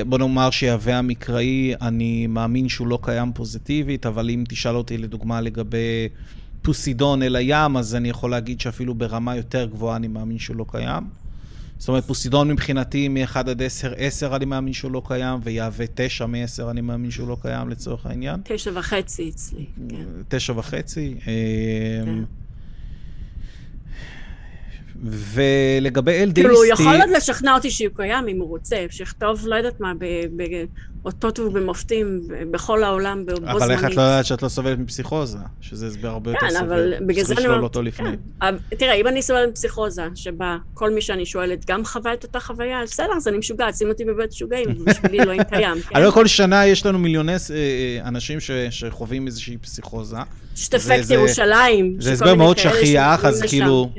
בוא נאמר שיהווה המקראי, אני מאמין שהוא לא קיים פוזיטיבית, אבל אם תשאל אותי לדוגמה לגבי פוסידון אל הים, אז אני יכול להגיד שאפילו ברמה יותר גבוהה אני מאמין שהוא לא קיים. זאת אומרת, פוסידון מבחינתי מ-1 עד 10, 10 אני מאמין שהוא לא קיים, ויהווה 9 מ-10 אני מאמין שהוא לא קיים לצורך העניין. תשע וחצי אצלי, כן. תשע וחצי. כן. ולגבי אל דאיסטי... כאילו, הוא יכול עוד לשכנע אותי שהוא קיים אם הוא רוצה, שיכתוב, לא יודעת מה, ב- באותות ובמופתים ב- בכל העולם בו זמנית. אבל איך את לא יודעת שאת לא סובלת מפסיכוזה? שזה הסבר הרבה יותר כן, סביר. אבל בגלל זה צריך אני לשלול אומרת, אותו לפני. כן. תראה, אם אני סובלת מפסיכוזה, שבה כל מי שאני שואלת גם חווה את אותה חוויה, אז בסדר, אז אני משוגעת, שים אותי בבית משוגעים, ובשבילי אלוהים קיים, כן? הלוא כל שנה יש לנו מיליוני אה, אה, אנשים ש- שחווים איזושהי פסיכוזה. זה- ירושלים. זה הסבר מאוד שכיח, אז כאילו-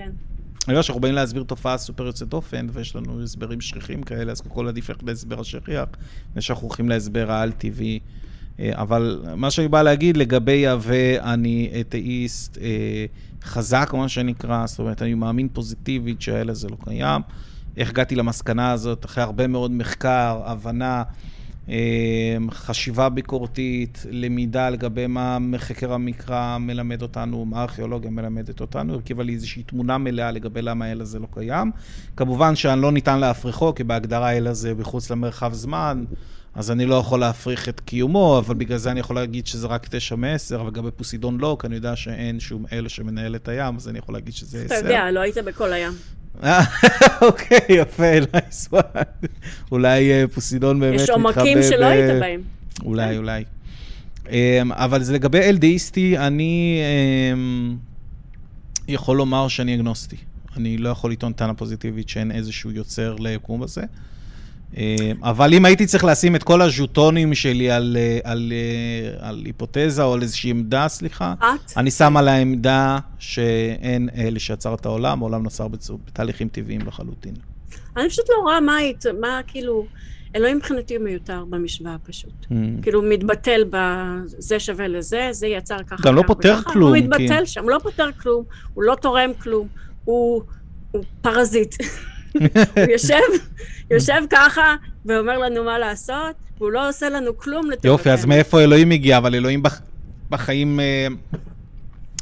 אני יודע שאנחנו באים להסביר תופעה סופר יוצאת דופן, ויש לנו הסברים שכיחים כאלה, אז הכל עדיף ללכת להסבר השכיח, לפני שאנחנו הולכים להסבר העל-טבעי. אה, אבל מה שאני בא להגיד לגבי יהווה, אני אתאיסט אה, חזק, מה שנקרא, זאת אומרת, אני מאמין פוזיטיבית שהאל הזה לא קיים. איך הגעתי למסקנה הזאת? אחרי הרבה מאוד מחקר, הבנה, אה, חשיבה ביקורתית, למידה לגבי מה חקר המקרא מלמד אותנו, מה הארכיאולוגיה מלמדת אותנו, הרכיבה לי איזושהי תמונה מלאה לגבי למה האל הזה לא קיים. כמובן שלא ניתן להפריכו, כי בהגדרה האל הזה מחוץ למרחב זמן, אז אני לא יכול להפריך את קיומו, אבל בגלל זה אני יכול להגיד שזה רק תשע מעשר, אבל גם בפוסידון לא, כי אני יודע שאין שום אל שמנהל את הים, אז אני יכול להגיד שזה עשר. אתה יודע, לא היית בכל הים. אוקיי, יפה, nice one. אולי אה, פוסידון באמת יש מתחבא עומקים שלא היית בהם. אולי, אולי. אמ, אבל זה לגבי אל דאיסטי, אני אמ, יכול לומר שאני אגנוסטי. אני לא יכול לטעון טענה פוזיטיבית שאין איזשהו יוצר ליקום הזה. אמ, אבל אם הייתי צריך לשים את כל הז'וטונים שלי על, אה, על, אה, על היפותזה או על איזושהי עמדה, סליחה, את? אני שם על העמדה שאין אלה שיצר את העולם, העולם נוצר בתהליכים טבעיים לחלוטין. אני פשוט לא רואה מה היית, מה כאילו, אלוהים מבחינתי מיותר במשוואה פשוט. כאילו, הוא מתבטל בזה שווה לזה, זה יצר ככה. גם לא פותר וככה, כלום, הוא כי- מתבטל שם, הוא לא פותר כלום, הוא לא תורם כלום, הוא הוא פרזיט. הוא יושב, יושב ככה ואומר לנו מה לעשות, והוא לא עושה לנו כלום לטובתנו. יופי, אז מאיפה אלוהים הגיע? אבל אלוהים בח... בחיים אה,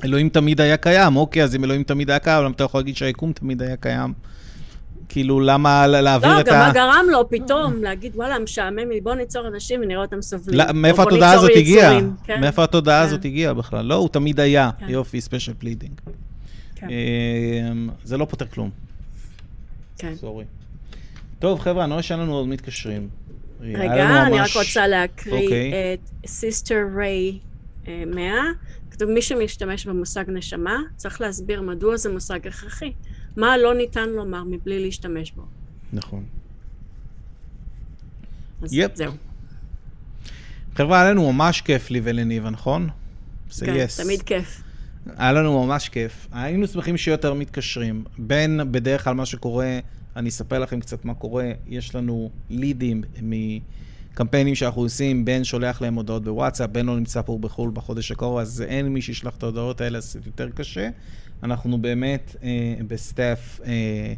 אלוהים תמיד היה קיים, אוקיי, אז אם אלוהים תמיד היה קיים, למה אתה יכול להגיד שהיקום תמיד היה קיים? כאילו, למה להעביר לא, את גם ה... מה גרם לו פתאום להגיד, וואלה, משעמם לי, בוא ניצור אנשים ונראה אותם סובלים. לא, מאיפה התודעה הזאת הגיעה? כן. מאיפה התודעה כן. הזאת הגיעה בכלל? לא, הוא תמיד היה. כן. יופי, special pleading. כן. זה לא פותר כלום, כן. sorry. טוב, חבר'ה, אני רואה שאין לנו עוד מתקשרים. רגע, אני רק ממש- רוצה להקריא אוקיי. את סיסטר ריי 100. כתוב, מי שמשתמש במושג נשמה, צריך להסביר מדוע זה מושג הכרחי. מה לא ניתן לומר מבלי להשתמש בו. נכון. אז יפ. זהו. חבר'ה, לנו ממש כיף לי ולניבה, נכון? זה כן, יס. תמיד כיף. היה לנו ממש כיף. היינו שמחים שיהיו יותר מתקשרים. בין בדרך כלל מה שקורה, אני אספר לכם קצת מה קורה, יש לנו לידים מקמפיינים שאנחנו עושים, בין שולח להם הודעות בוואטסאפ, בין לא נמצא פה בחו"ל בחודש הקרוב, אז אין מי שישלח את ההודעות האלה, אז זה יותר קשה. אנחנו באמת אה, ב staff אה,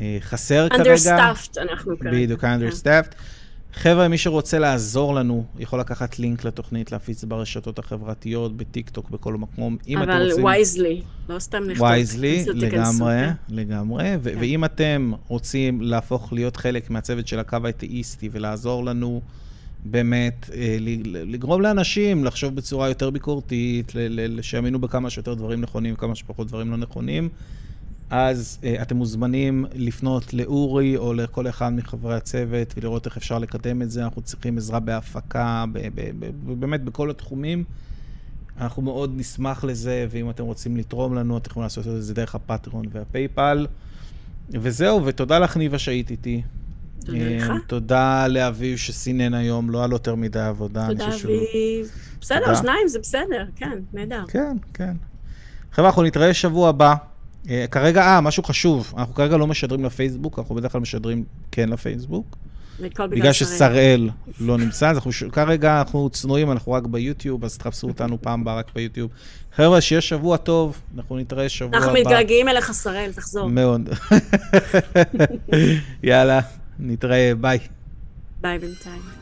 אה, חסר כרגע. understaffed אנחנו כרגע. בדיוק, כן. understaffed. חבר'ה, מי שרוצה לעזור לנו, יכול לקחת לינק לתוכנית, להפיץ ברשתות החברתיות, בטיק טוק, בכל מקום. אם אתם אבל רוצים... wisely, לא סתם לכתוב. wisely, לגמרי, כן. לגמרי. ו- כן. ואם אתם רוצים להפוך להיות חלק מהצוות של הקו האתאיסטי ולעזור לנו באמת אה, לגרום לאנשים לחשוב בצורה יותר ביקורתית, ל- ל- שיאמינו בכמה שיותר דברים נכונים וכמה שפחות דברים לא נכונים, אז אה, אתם מוזמנים לפנות לאורי או לכל אחד מחברי הצוות ולראות איך אפשר לקדם את זה. אנחנו צריכים עזרה בהפקה, ב- ב- ב- באמת בכל התחומים. אנחנו מאוד נשמח לזה, ואם אתם רוצים לתרום לנו, אתם יכולים לעשות את זה דרך הפטריון והפייפל. וזהו, ותודה לך, ניבה, שהיית איתי. תודה אה, לך. תודה לאביב שסינן היום, לא לו יותר מדי עבודה. תודה, אביב. בסדר. שניים זה בסדר, כן, נהדר. כן, כן. חבר'ה, אנחנו נתראה שבוע הבא. אה, כרגע, אה, משהו חשוב, אנחנו כרגע לא משדרים לפייסבוק, אנחנו בדרך כלל משדרים כן לפייסבוק. בגלל שראל. ששראל לא נמצא, אז אנחנו, ש- כרגע אנחנו צנועים, אנחנו רק ביוטיוב, אז תחפשו אותנו פעם הבאה רק ביוטיוב. חבר'ה, שיהיה שבוע טוב, אנחנו נתראה שבוע הבא. אנחנו מתגעגעים אליך, שראל, תחזור. מאוד. יאללה, נתראה, ביי. ביי בינתיים.